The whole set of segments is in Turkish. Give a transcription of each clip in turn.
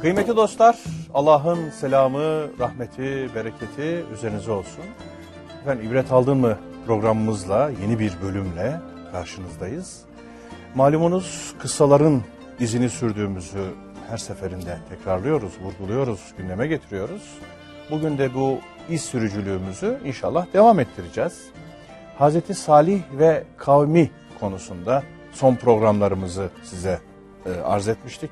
Kıymetli dostlar, Allah'ın selamı, rahmeti, bereketi üzerinize olsun. Efendim ibret aldın mı programımızla yeni bir bölümle karşınızdayız. Malumunuz kıssaların izini sürdüğümüzü her seferinde tekrarlıyoruz, vurguluyoruz, gündeme getiriyoruz. Bugün de bu iz sürücülüğümüzü inşallah devam ettireceğiz. Hazreti Salih ve kavmi konusunda son programlarımızı size e, arz etmiştik.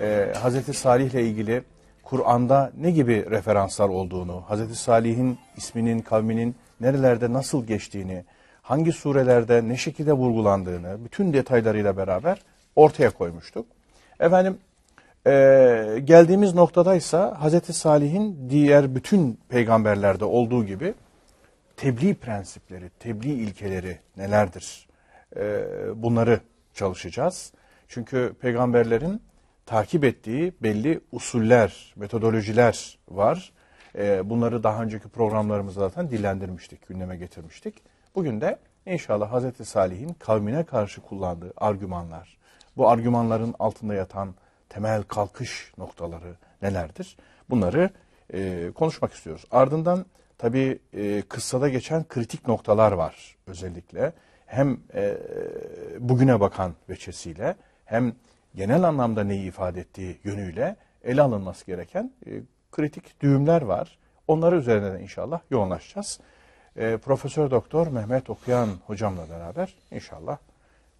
E, Hazreti Salih ile ilgili Kur'an'da ne gibi referanslar olduğunu, Hazreti Salih'in isminin, kavminin nerelerde nasıl geçtiğini, hangi surelerde ne şekilde vurgulandığını bütün detaylarıyla beraber ortaya koymuştuk. Efendim e, geldiğimiz noktadaysa Hazreti Salih'in diğer bütün peygamberlerde olduğu gibi tebliğ prensipleri, tebliğ ilkeleri nelerdir? E, bunları çalışacağız. Çünkü peygamberlerin takip ettiği belli usuller, metodolojiler var. E, bunları daha önceki programlarımızda zaten dillendirmiştik, gündeme getirmiştik. Bugün de inşallah Hazreti Salih'in kavmine karşı kullandığı argümanlar, bu argümanların altında yatan temel kalkış noktaları nelerdir? Bunları e, konuşmak istiyoruz. Ardından tabii e, kıssada geçen kritik noktalar var özellikle. Hem e, bugüne bakan veçesiyle hem genel anlamda neyi ifade ettiği yönüyle ele alınması gereken e, kritik düğümler var. Onları üzerine de inşallah yoğunlaşacağız. E, Profesör Doktor Mehmet Okuyan hocamla beraber inşallah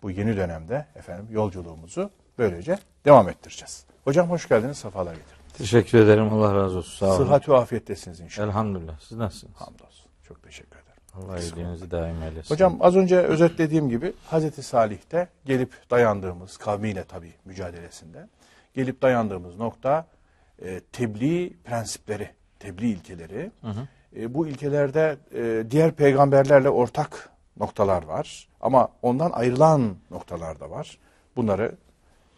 bu yeni dönemde efendim yolculuğumuzu böylece devam ettireceğiz. Hocam hoş geldiniz, sefalar getirdiniz. Teşekkür ederim. Allah razı olsun. Sağ olun. Sıhhat ve afiyettesiniz inşallah. Elhamdülillah. Siz nasılsınız? Hamdolsun. Çok teşekkür. Allah iyiliğinizi daim eylesin. Hocam az önce özetlediğim gibi Hazreti Salih'te gelip dayandığımız kavmiyle tabii mücadelesinde gelip dayandığımız nokta e, tebliğ prensipleri, tebliğ ilkeleri. Hı hı. E, bu ilkelerde e, diğer peygamberlerle ortak noktalar var ama ondan ayrılan noktalar da var. Bunları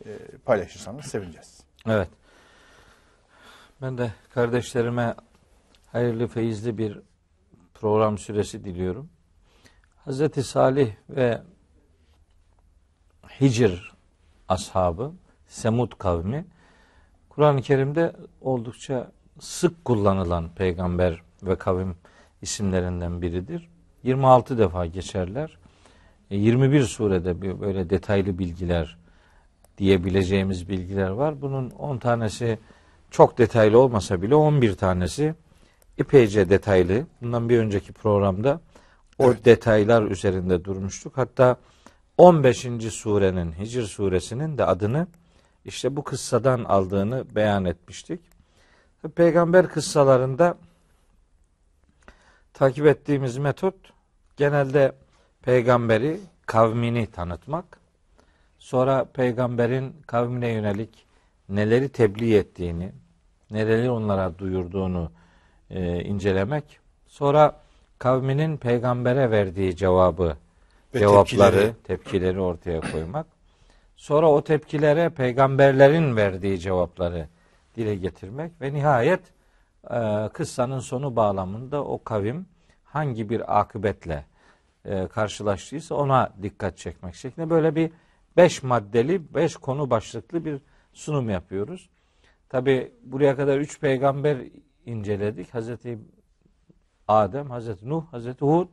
e, paylaşırsanız sevineceğiz. Evet. Ben de kardeşlerime hayırlı, feyizli bir program süresi diliyorum. Hazreti Salih ve Hicr ashabı, Semud kavmi, Kur'an-ı Kerim'de oldukça sık kullanılan peygamber ve kavim isimlerinden biridir. 26 defa geçerler. 21 surede böyle detaylı bilgiler diyebileceğimiz bilgiler var. Bunun 10 tanesi çok detaylı olmasa bile 11 tanesi epeyce detaylı. Bundan bir önceki programda o evet. detaylar üzerinde durmuştuk. Hatta 15. surenin Hicr suresinin de adını işte bu kıssadan aldığını beyan etmiştik. Peygamber kıssalarında takip ettiğimiz metot genelde peygamberi kavmini tanıtmak, sonra peygamberin kavmine yönelik neleri tebliğ ettiğini, neleri onlara duyurduğunu e, incelemek, sonra kavminin peygambere verdiği cevabı, Ve cevapları, tepkileri. tepkileri ortaya koymak, sonra o tepkilere peygamberlerin verdiği cevapları dile getirmek ve nihayet e, kıssanın sonu bağlamında o kavim hangi bir akıbetle e, karşılaştıysa ona dikkat çekmek şeklinde böyle bir beş maddeli, beş konu başlıklı bir sunum yapıyoruz. Tabi buraya kadar üç peygamber inceledik. Hazreti Adem, Hazreti Nuh, Hazreti Hud.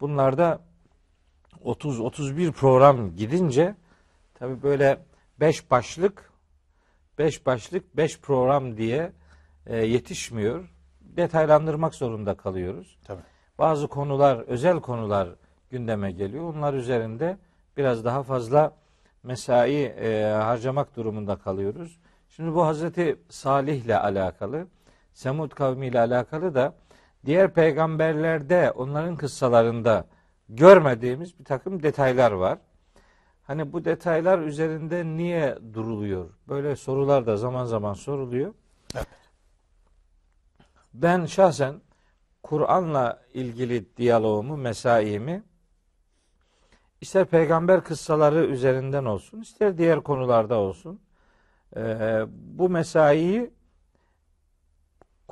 Bunlarda 30-31 program gidince tabi böyle beş başlık, beş başlık, beş program diye e, yetişmiyor. Detaylandırmak zorunda kalıyoruz. Tabii. Bazı konular, özel konular gündeme geliyor. Onlar üzerinde biraz daha fazla mesai e, harcamak durumunda kalıyoruz. Şimdi bu Hazreti Salih ile alakalı, Semud kavmi ile alakalı da diğer peygamberlerde, onların kıssalarında görmediğimiz bir takım detaylar var. Hani bu detaylar üzerinde niye duruluyor? Böyle sorular da zaman zaman soruluyor. Evet. Ben şahsen Kur'an'la ilgili diyaloğumu, mesaimi ister peygamber kıssaları üzerinden olsun, ister diğer konularda olsun. Ee, bu mesaiyi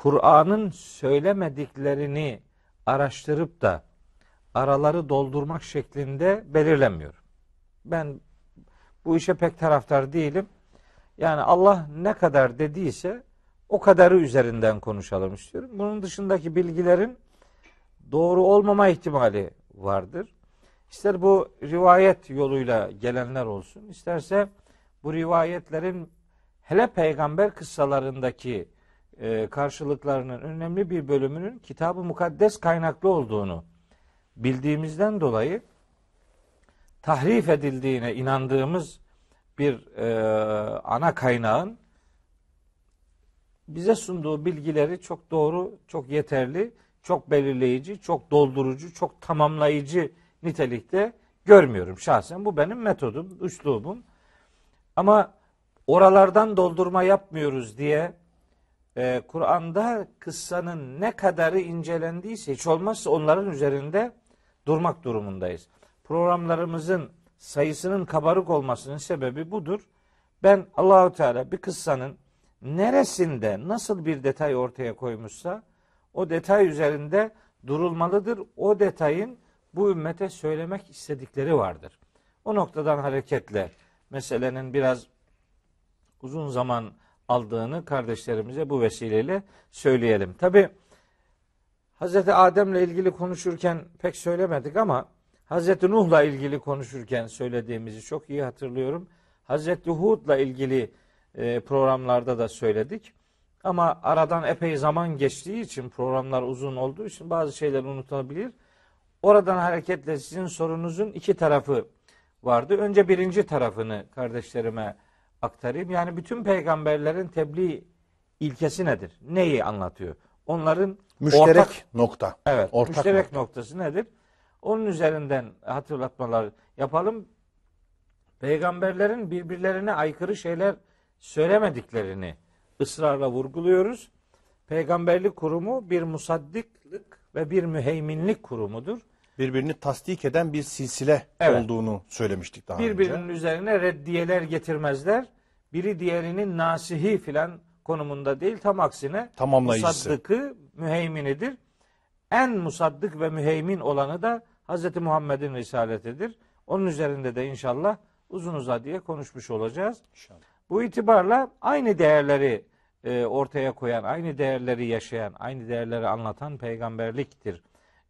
Kur'an'ın söylemediklerini araştırıp da araları doldurmak şeklinde belirlemiyor. Ben bu işe pek taraftar değilim. Yani Allah ne kadar dediyse o kadarı üzerinden konuşalım istiyorum. Bunun dışındaki bilgilerin doğru olmama ihtimali vardır. İster bu rivayet yoluyla gelenler olsun, isterse bu rivayetlerin hele peygamber kıssalarındaki e, karşılıklarının önemli bir bölümünün kitabı mukaddes kaynaklı olduğunu bildiğimizden dolayı tahrif edildiğine inandığımız bir e, ana kaynağın bize sunduğu bilgileri çok doğru, çok yeterli, çok belirleyici, çok doldurucu, çok tamamlayıcı nitelikte görmüyorum şahsen. Bu benim metodum, üslubum. Ama oralardan doldurma yapmıyoruz diye e, Kur'an'da kıssanın ne kadarı incelendiyse hiç olmazsa onların üzerinde durmak durumundayız. Programlarımızın sayısının kabarık olmasının sebebi budur. Ben Allahu Teala bir kıssanın neresinde nasıl bir detay ortaya koymuşsa o detay üzerinde durulmalıdır. O detayın bu ümmete söylemek istedikleri vardır. O noktadan hareketle meselenin biraz uzun zaman aldığını kardeşlerimize bu vesileyle söyleyelim. Tabi Hz. Adem'le ilgili konuşurken pek söylemedik ama Hz. Nuh'la ilgili konuşurken söylediğimizi çok iyi hatırlıyorum. Hz. Hud'la ilgili e, programlarda da söyledik. Ama aradan epey zaman geçtiği için programlar uzun olduğu için bazı şeyler unutulabilir. Oradan hareketle sizin sorunuzun iki tarafı vardı. Önce birinci tarafını kardeşlerime aktarayım. Yani bütün peygamberlerin tebliğ ilkesi nedir? Neyi anlatıyor? Onların Müşterek ortak, nokta. evet, Ortak müşterek nokta. noktası nedir? Onun üzerinden hatırlatmalar yapalım. Peygamberlerin birbirlerine aykırı şeyler söylemediklerini ısrarla vurguluyoruz. Peygamberlik kurumu bir musaddiklik ve bir müheyminlik kurumudur. Birbirini tasdik eden bir silsile Evet. olduğunu söylemiştik daha Birbirinin önce. üzerine reddiyeler getirmezler. Biri diğerinin nasihi filan konumunda değil. Tam aksine Tamamlayıcısı. musaddıkı müheyminidir. En musaddık ve müheymin olanı da Hz. Muhammed'in risaletidir. Onun üzerinde de inşallah uzun uzadıya konuşmuş olacağız. İnşallah. Bu itibarla aynı değerleri e, ortaya koyan, aynı değerleri yaşayan, aynı değerleri anlatan peygamberliktir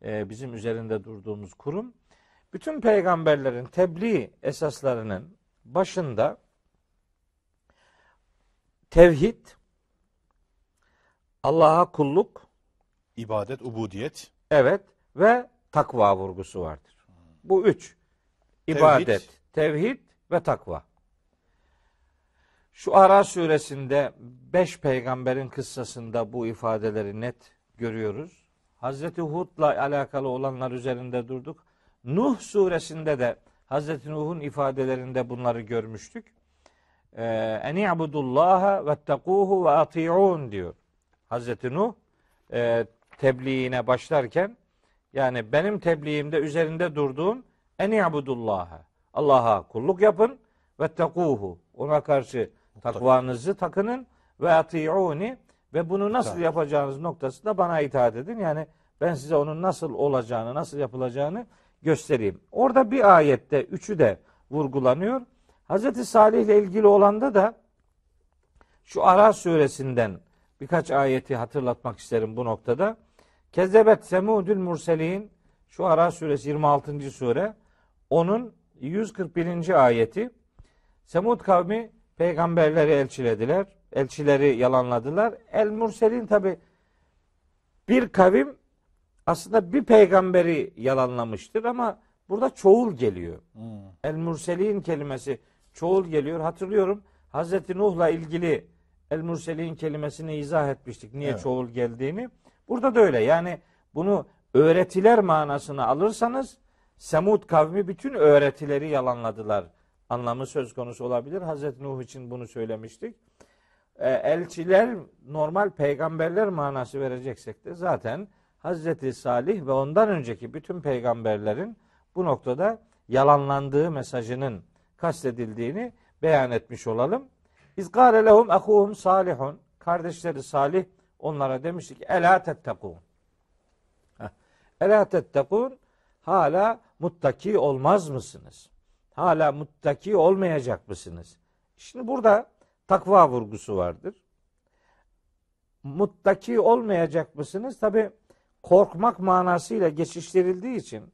e, bizim üzerinde durduğumuz kurum. Bütün peygamberlerin tebliğ esaslarının başında tevhid, Allah'a kulluk, İbadet, ubudiyet, evet ve takva vurgusu vardır. Bu üç. İbadet, tevhid ve takva. Şu Ara suresinde beş peygamberin kıssasında bu ifadeleri net görüyoruz. Hazreti Hud'la alakalı olanlar üzerinde durduk. Nuh suresinde de Hazreti Nuh'un ifadelerinde bunları görmüştük. Ee, En i'budullaha ve tekuhu ve ati'un diyor. Hazreti Nuh e, tebliğine başlarken yani benim tebliğimde üzerinde durduğum en i'budullaha. Allah'a kulluk yapın ve tekuhu. Ona karşı takvanızı takının ve ati'uni ve bunu nasıl yapacağınız noktasında bana itaat edin. Yani ben size onun nasıl olacağını, nasıl yapılacağını göstereyim. Orada bir ayette üçü de vurgulanıyor. Hazreti Salih ile ilgili olanda da şu Ara suresinden birkaç ayeti hatırlatmak isterim bu noktada. Kezzebet semudül murselin şu Ara suresi 26. sure onun 141. ayeti Semud kavmi peygamberleri elçilediler. Elçileri yalanladılar. El murselin tabi bir kavim aslında bir peygamberi yalanlamıştır ama burada çoğul geliyor. El murselin kelimesi çoğul geliyor. Hatırlıyorum Hazreti Nuh'la ilgili el murselin kelimesini izah etmiştik. Niye Evet. çoğul geldiğini. Burada da öyle. Yani bunu öğretiler manasına alırsanız Semud kavmi bütün öğretileri yalanladılar. Anlamı söz konusu olabilir. Hazreti Nuh için bunu söylemiştik. E, elçiler normal peygamberler manası vereceksek de zaten Hazreti Salih ve ondan önceki bütün peygamberlerin bu noktada yalanlandığı mesajının kastedildiğini beyan etmiş olalım. İzgâle lehum ehuhum salihun. Kardeşleri Salih onlara demiştik Ela tettekûn. Ela tettekûn hala muttaki olmaz mısınız? Hala muttaki olmayacak mısınız? Şimdi burada takva vurgusu vardır. Muttaki olmayacak mısınız? Tabi korkmak manasıyla geçiştirildiği için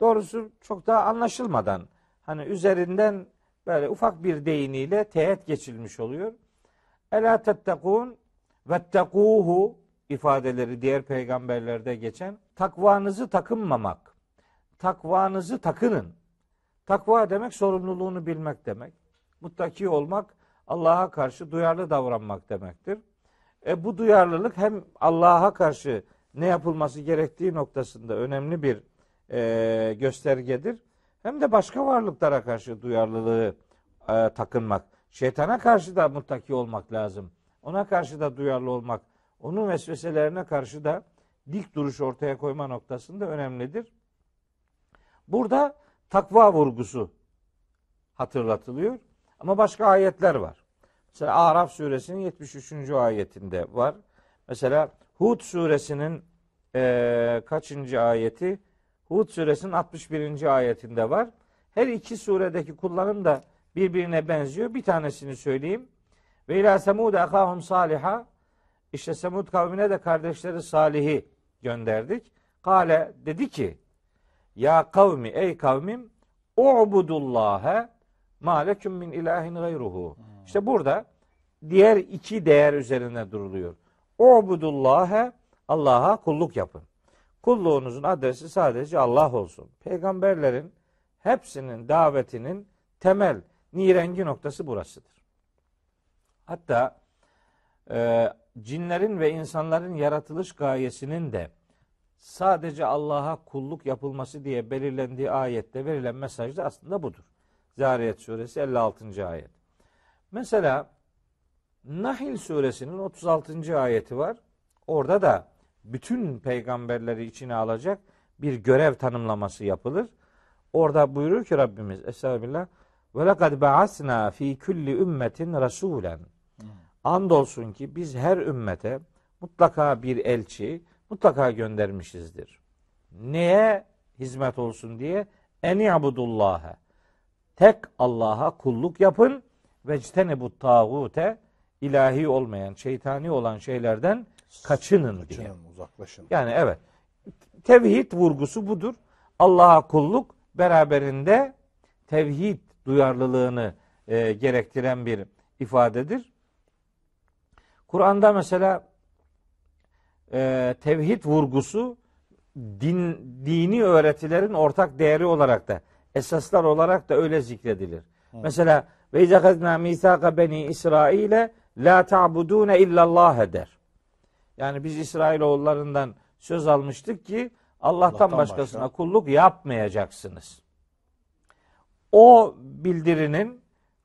doğrusu çok daha anlaşılmadan hani üzerinden böyle ufak bir değiniyle teğet geçilmiş oluyor. Ela tettekûn vettekûhu ifadeleri diğer peygamberlerde geçen takvanızı takınmamak. Takvanızı takının. Takva demek sorumluluğunu bilmek demek. Muttaki olmak Allah'a karşı duyarlı davranmak demektir. E, bu duyarlılık hem Allah'a karşı ne yapılması gerektiği noktasında önemli bir e, göstergedir. Hem de başka varlıklara karşı duyarlılığı e, takınmak. Şeytana karşı da muttaki olmak lazım. Ona karşı da duyarlı olmak, onun vesveselerine karşı da dik duruş ortaya koyma noktasında önemlidir. Burada takva vurgusu hatırlatılıyor. Ama başka ayetler var. Mesela Araf suresinin 73. ayetinde var. Mesela Hud suresinin e, kaçıncı ayeti? Hud suresinin 61. ayetinde var. Her iki suredeki kullanım da birbirine benziyor. Bir tanesini söyleyeyim. Ve ila semud akahum saliha işte Semud kavmine de kardeşleri Salih'i gönderdik. Kale dedi ki ya kavmi ey kavmim u'budullâhe ma leküm min ilahin gayruhu. İşte burada diğer iki değer üzerine duruluyor. U'budullâhe Allah'a kulluk yapın. Kulluğunuzun adresi sadece Allah olsun. Peygamberlerin hepsinin davetinin temel nirengi noktası burasıdır. Hatta e, cinlerin ve insanların yaratılış gayesinin de sadece Allah'a kulluk yapılması diye belirlendiği ayette verilen mesaj da aslında budur. Zariyet suresi 56. ayet. Mesela Nahil suresinin 36. ayeti var. Orada da bütün peygamberleri içine alacak bir görev tanımlaması yapılır. Orada buyurur ki Rabbimiz Estağfirullah ve lekad ba'asna fi kulli ümmetin rasulen. Andolsun ki biz her ümmete mutlaka bir elçi mutlaka göndermişizdir. Neye hizmet olsun diye? En yabudullâhe. Tek Allah'a kulluk yapın ve bu tağute ilahi olmayan, şeytani olan şeylerden kaçının diye. Kaçının, uzaklaşın. Yani evet. Tevhid vurgusu budur. Allah'a kulluk beraberinde tevhid duyarlılığını e, gerektiren bir ifadedir. Kur'an'da mesela e, tevhid vurgusu din, dini öğretilerin ortak değeri olarak da esaslar olarak da öyle zikredilir. Hı. Mesela ve izakazna misaka beni İsrail'e la ta'budune illallah eder. Yani biz İsrailoğullarından söz almıştık ki Allah'tan, Allah'tan başkasına başka. kulluk yapmayacaksınız. O bildirinin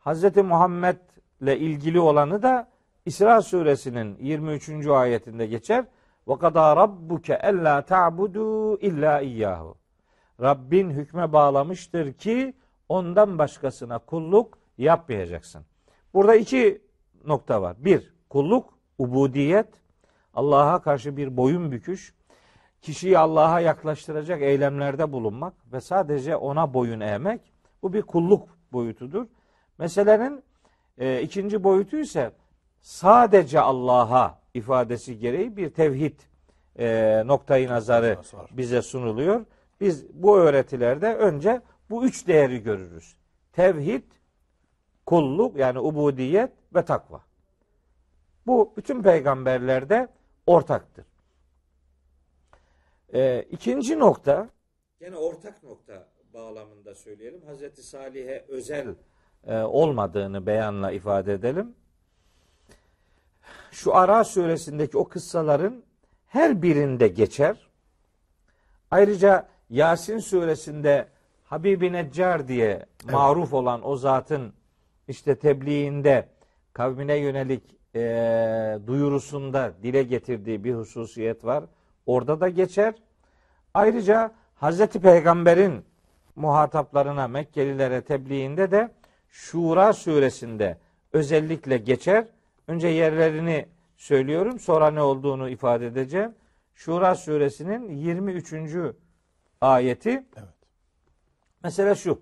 Hz. Muhammed ile ilgili olanı da İsra suresinin 23. ayetinde geçer. Ve kadâ rabbuke ellâ ta'budu illa iyyahu. Rabbin hükme bağlamıştır ki ondan başkasına kulluk yapmayacaksın. Burada iki nokta var. Bir, kulluk, ubudiyet, Allah'a karşı bir boyun büküş, kişiyi Allah'a yaklaştıracak eylemlerde bulunmak ve sadece ona boyun eğmek. Bu bir kulluk boyutudur. Meselenin e, ikinci boyutu ise sadece Allah'a ifadesi gereği bir tevhid e, noktayı nazarı bize sunuluyor. Biz bu öğretilerde önce bu üç değeri görürüz. Tevhid, kulluk yani ubudiyet ve takva. Bu bütün peygamberlerde ortaktır. E, ikinci nokta, yine ortak nokta bağlamında söyleyelim. Hazreti Salih'e özel e, olmadığını beyanla ifade edelim şu Ara suresindeki o kıssaların her birinde geçer. Ayrıca Yasin suresinde Habibi Neccar diye evet. maruf olan o zatın işte tebliğinde kavmine yönelik e, duyurusunda dile getirdiği bir hususiyet var. Orada da geçer. Ayrıca Hazreti Peygamber'in muhataplarına Mekkelilere tebliğinde de Şura suresinde özellikle geçer. Önce yerlerini söylüyorum sonra ne olduğunu ifade edeceğim. Şura suresinin 23. ayeti. Evet. Mesela şu.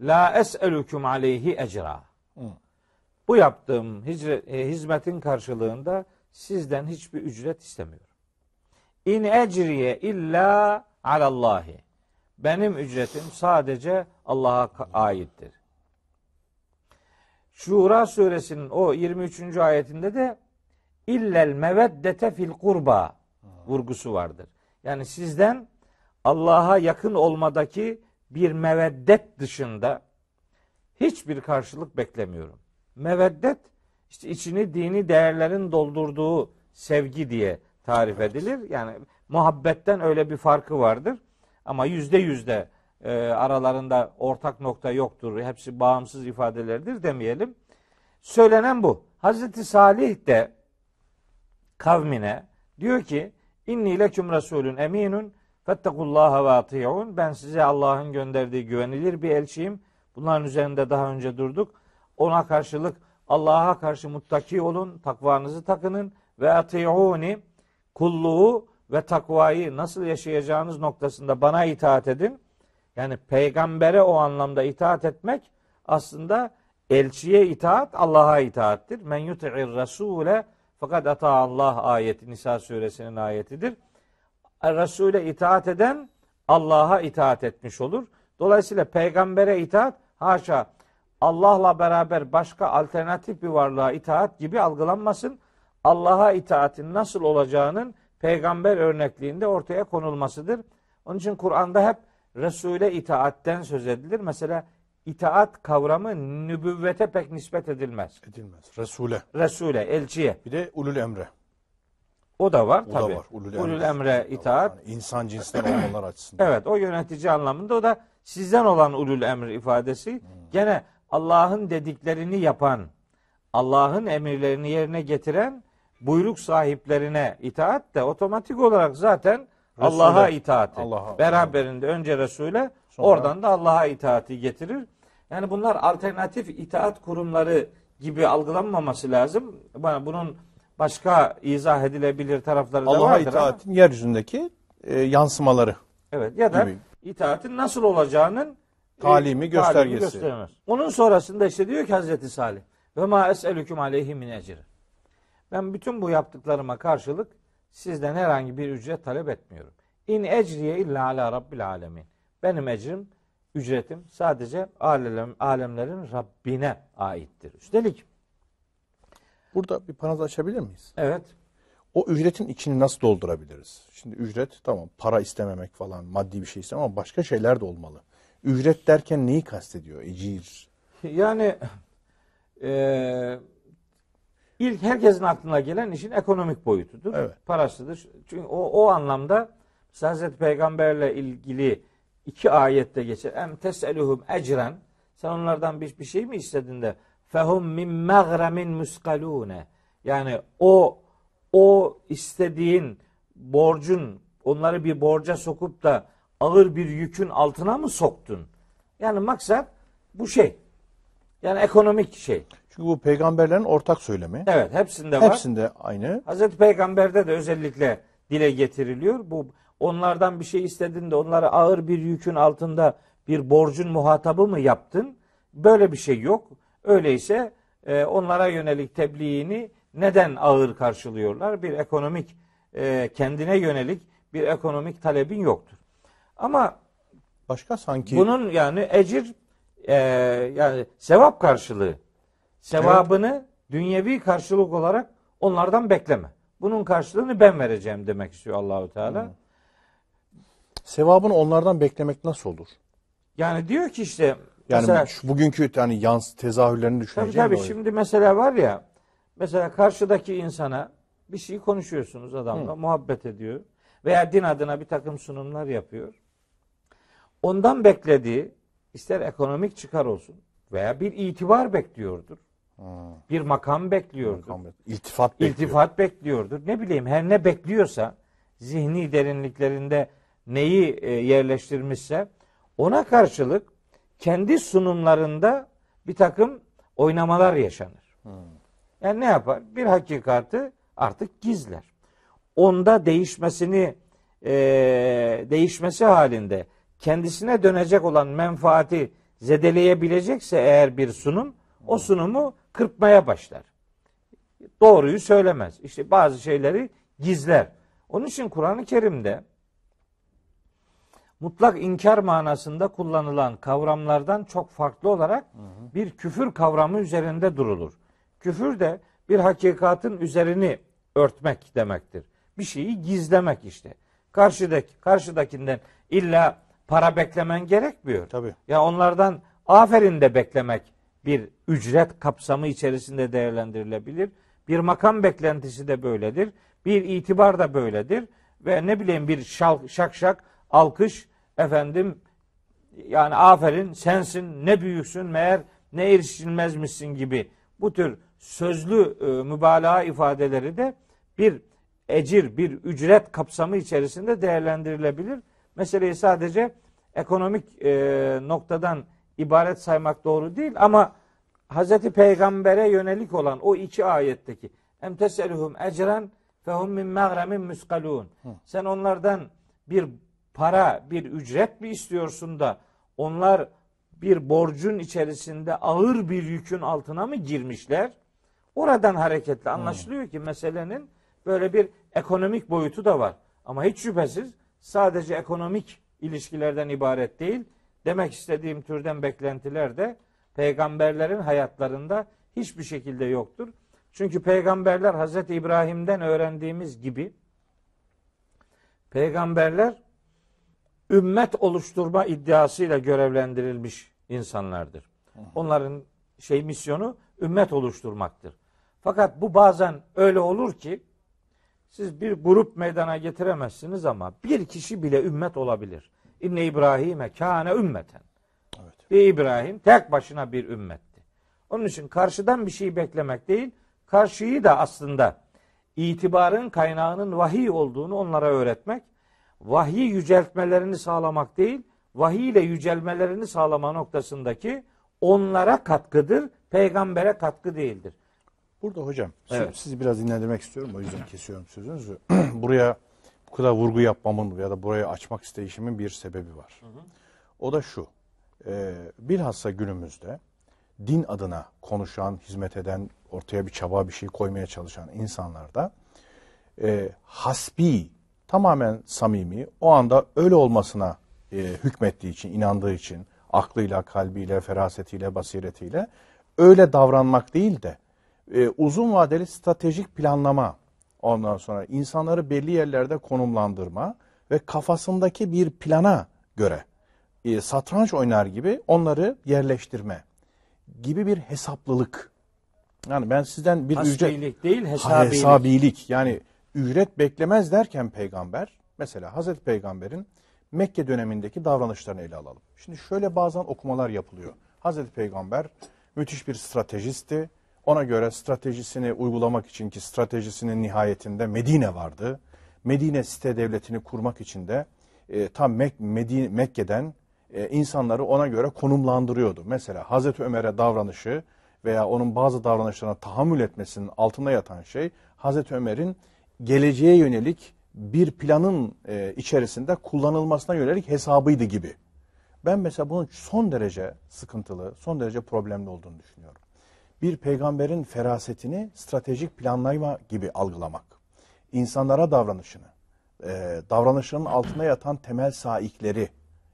La es'elukum aleyhi ecra. Bu yaptığım e, hizmetin karşılığında sizden hiçbir ücret istemiyorum. İn ecriye illa alallahi. Benim ücretim sadece Allah'a aittir. Şura suresinin o 23. ayetinde de illel meveddete fil kurba vurgusu vardır. Yani sizden Allah'a yakın olmadaki bir meveddet dışında hiçbir karşılık beklemiyorum. Meveddet işte içini dini değerlerin doldurduğu sevgi diye tarif edilir. Yani muhabbetten öyle bir farkı vardır. Ama yüzde yüzde e, aralarında ortak nokta yoktur. Hepsi bağımsız ifadelerdir demeyelim. Söylenen bu. Hazreti Salih de kavmine diyor ki inni leküm rasulün eminun fettekullaha ve ati'un ben size Allah'ın gönderdiği güvenilir bir elçiyim. Bunların üzerinde daha önce durduk. Ona karşılık Allah'a karşı muttaki olun, takvanızı takının ve ati'uni kulluğu ve takvayı nasıl yaşayacağınız noktasında bana itaat edin. Yani peygambere o anlamda itaat etmek aslında elçiye itaat Allah'a itaattir. Men yuti'ir rasule fakat ata Allah ayeti Nisa suresinin ayetidir. Resul'e itaat eden Allah'a itaat etmiş olur. Dolayısıyla peygambere itaat haşa Allah'la beraber başka alternatif bir varlığa itaat gibi algılanmasın. Allah'a itaatin nasıl olacağının peygamber örnekliğinde ortaya konulmasıdır. Onun için Kur'an'da hep Resul'e itaatten söz edilir. Mesela itaat kavramı nübüvvete pek nispet edilmez. Edilmez. Resul'e. Resul'e, elçiye. Bir de ulul emre. O da var O tabii. da var. Ulul, Ulul emre itaat. Yani insan cinsinden olmalar açısından. Evet o yönetici anlamında o da sizden olan ulul emr ifadesi. Gene Allah'ın dediklerini yapan, Allah'ın emirlerini yerine getiren buyruk sahiplerine itaat de otomatik olarak zaten Allah'a itaati. Allah'a- Beraberinde önce Resul'e Sonra- oradan da Allah'a itaati getirir. Yani bunlar alternatif itaat kurumları gibi algılanmaması lazım. Bunun başka izah edilebilir tarafları da Allah'a vardır ama- itaatin yeryüzündeki e, yansımaları. Evet ya da gibi. İtaatin nasıl olacağının Talimi, e, göstergesi. göstermez. Onun sonrasında işte diyor ki Hazreti Salih ve ma eselüküm aleyhi min ecri. Ben bütün bu yaptıklarıma karşılık sizden herhangi bir ücret talep etmiyorum. İn ecriye illa ala rabbil alemin. Benim ecrim, ücretim sadece alem, alemlerin Rabbine aittir. Üstelik Burada bir parantez açabilir miyiz? evet O ücretin içini nasıl doldurabiliriz? Şimdi ücret tamam para istememek falan maddi bir şey istemem ama başka şeyler de olmalı. Ücret derken neyi kastediyor? Ecir. Yani eee ilk herkesin aklına gelen işin ekonomik boyutudur. Evet. Parasıdır. Çünkü o, o anlamda Hazreti Peygamberle ilgili iki ayette geçer. Em teseluhum ecren. Sen onlardan bir, bir şey mi istedin de fehum min mağremin muskalune. Yani o o istediğin borcun onları bir borca sokup da ağır bir yükün altına mı soktun? Yani maksat bu şey. Yani ekonomik şey. Çünkü bu peygamberlerin ortak söylemi. Evet hepsinde var. Hepsinde aynı. Hazreti Peygamber'de de özellikle dile getiriliyor. Bu onlardan bir şey istedin de onları ağır bir yükün altında bir borcun muhatabı mı yaptın? Böyle bir şey yok. Öyleyse e, onlara yönelik tebliğini neden ağır karşılıyorlar? Bir ekonomik e, kendine yönelik bir ekonomik talebin yoktur. Ama Başka sanki bunun yani ecir e, yani sevap karşılığı. Sevabını dünyevi karşılık olarak onlardan bekleme. Bunun karşılığını ben vereceğim demek istiyor Allahu Teala. sevabını onlardan beklemek nasıl olur? Yani diyor ki işte Yani mesela şu bugünkü yani yans tezahürlerini tabii düşüneceğim. tabii o- şimdi mesela var ya mesela karşıdaki insana bir şey konuşuyorsunuz adamla muhabbet ediyor veya din adına bir takım sunumlar yapıyor. Ondan beklediği ister ekonomik çıkar olsun veya bir itibar bekliyordur. Bir makam bekliyordur. İltifat bekliyor. İltifat bekliyordur. Ne bileyim her ne bekliyorsa zihni derinliklerinde neyi e, yerleştirmişse ona karşılık kendi sunumlarında bir takım oynamalar yaşanır. Yani ne yapar? Bir hakikati artık gizler. Onda değişmesini e, değişmesi halinde kendisine dönecek olan menfaati zedeleyebilecekse eğer bir sunum O sunumu kırpmaya başlar. Doğruyu söylemez. İşte bazı şeyleri gizler. Onun için Kur'an-ı Kerim'de mutlak inkar manasında kullanılan kavramlardan çok farklı olarak bir küfür kavramı üzerinde durulur. Küfür de bir hakikatın üzerini örtmek demektir. Bir şeyi gizlemek işte. Karşıdaki karşıdakinden illa para beklemen gerekmiyor. Tabii. Ya onlardan aferin de beklemek bir ücret kapsamı içerisinde değerlendirilebilir. Bir makam beklentisi de böyledir. Bir itibar da böyledir. Ve ne bileyim bir şal, şak şak alkış efendim yani aferin sensin ne büyüksün meğer ne erişilmezmişsin gibi bu tür sözlü e, mübalağa ifadeleri de bir ecir, bir ücret kapsamı içerisinde değerlendirilebilir. Meseleyi sadece ekonomik e, noktadan ibaret saymak doğru değil ama Hazreti Peygamber'e yönelik olan o iki ayetteki em teseluhum ecren fehum min mağremin muskalun. Sen onlardan bir para, bir ücret mi istiyorsun da onlar bir borcun içerisinde ağır bir yükün altına mı girmişler? Oradan hareketle anlaşılıyor ki meselenin böyle bir ekonomik boyutu da var. Ama hiç şüphesiz sadece ekonomik ilişkilerden ibaret değil. Demek istediğim türden beklentiler de peygamberlerin hayatlarında hiçbir şekilde yoktur. Çünkü peygamberler Hazreti İbrahim'den öğrendiğimiz gibi peygamberler ümmet oluşturma iddiasıyla görevlendirilmiş insanlardır. Onların şey misyonu ümmet oluşturmaktır. Fakat bu bazen öyle olur ki siz bir grup meydana getiremezsiniz ama bir kişi bile ümmet olabilir. İnne İbrahim'e kâne ümmeten. Evet. Ve İbrahim tek başına bir ümmetti. Onun için karşıdan bir şey beklemek değil, karşıyı da aslında itibarın kaynağının vahiy olduğunu onlara öğretmek, vahiy yüceltmelerini sağlamak değil, vahiy ile yücelmelerini sağlama noktasındaki onlara katkıdır, peygambere katkı değildir. Burada hocam Evet. sizi biraz dinlendirmek istiyorum o yüzden kesiyorum sözünüzü. Buraya bu kadar vurgu yapmamın ya da burayı açmak isteyişimin bir sebebi var. O da şu. E, bilhassa günümüzde din adına konuşan, hizmet eden, ortaya bir çaba bir şey koymaya çalışan insanlarda e, hasbi, tamamen samimi, o anda öyle olmasına e, hükmettiği için, inandığı için, aklıyla, kalbiyle, ferasetiyle, basiretiyle öyle davranmak değil de e, uzun vadeli stratejik planlama, ondan sonra insanları belli yerlerde konumlandırma ve kafasındaki bir plana göre e, satranç oynar gibi onları yerleştirme gibi bir hesaplılık. Yani ben sizden bir ücret Hasbilik değil, Ha, hesabilik. hesabilik. Yani ücret beklemez derken peygamber mesela Hazreti Peygamber'in Mekke dönemindeki davranışlarını ele alalım. Şimdi şöyle bazen okumalar yapılıyor. Hazreti Peygamber müthiş bir stratejisti. Ona göre stratejisini uygulamak için ki stratejisinin nihayetinde Medine vardı. Medine site devletini kurmak için de e, tam Mek- Medine, Mekke'den e, insanları ona göre konumlandırıyordu. Mesela Hazreti Ömer'e davranışı veya onun bazı davranışlarına tahammül etmesinin altında yatan şey Hazreti Ömer'in geleceğe yönelik bir planın e, içerisinde kullanılmasına yönelik hesabıydı gibi. Ben mesela bunun son derece sıkıntılı, son derece problemli olduğunu düşünüyorum. Bir peygamberin ferasetini stratejik planlama gibi algılamak, insanlara davranışını, e, davranışının altında yatan temel saikleri,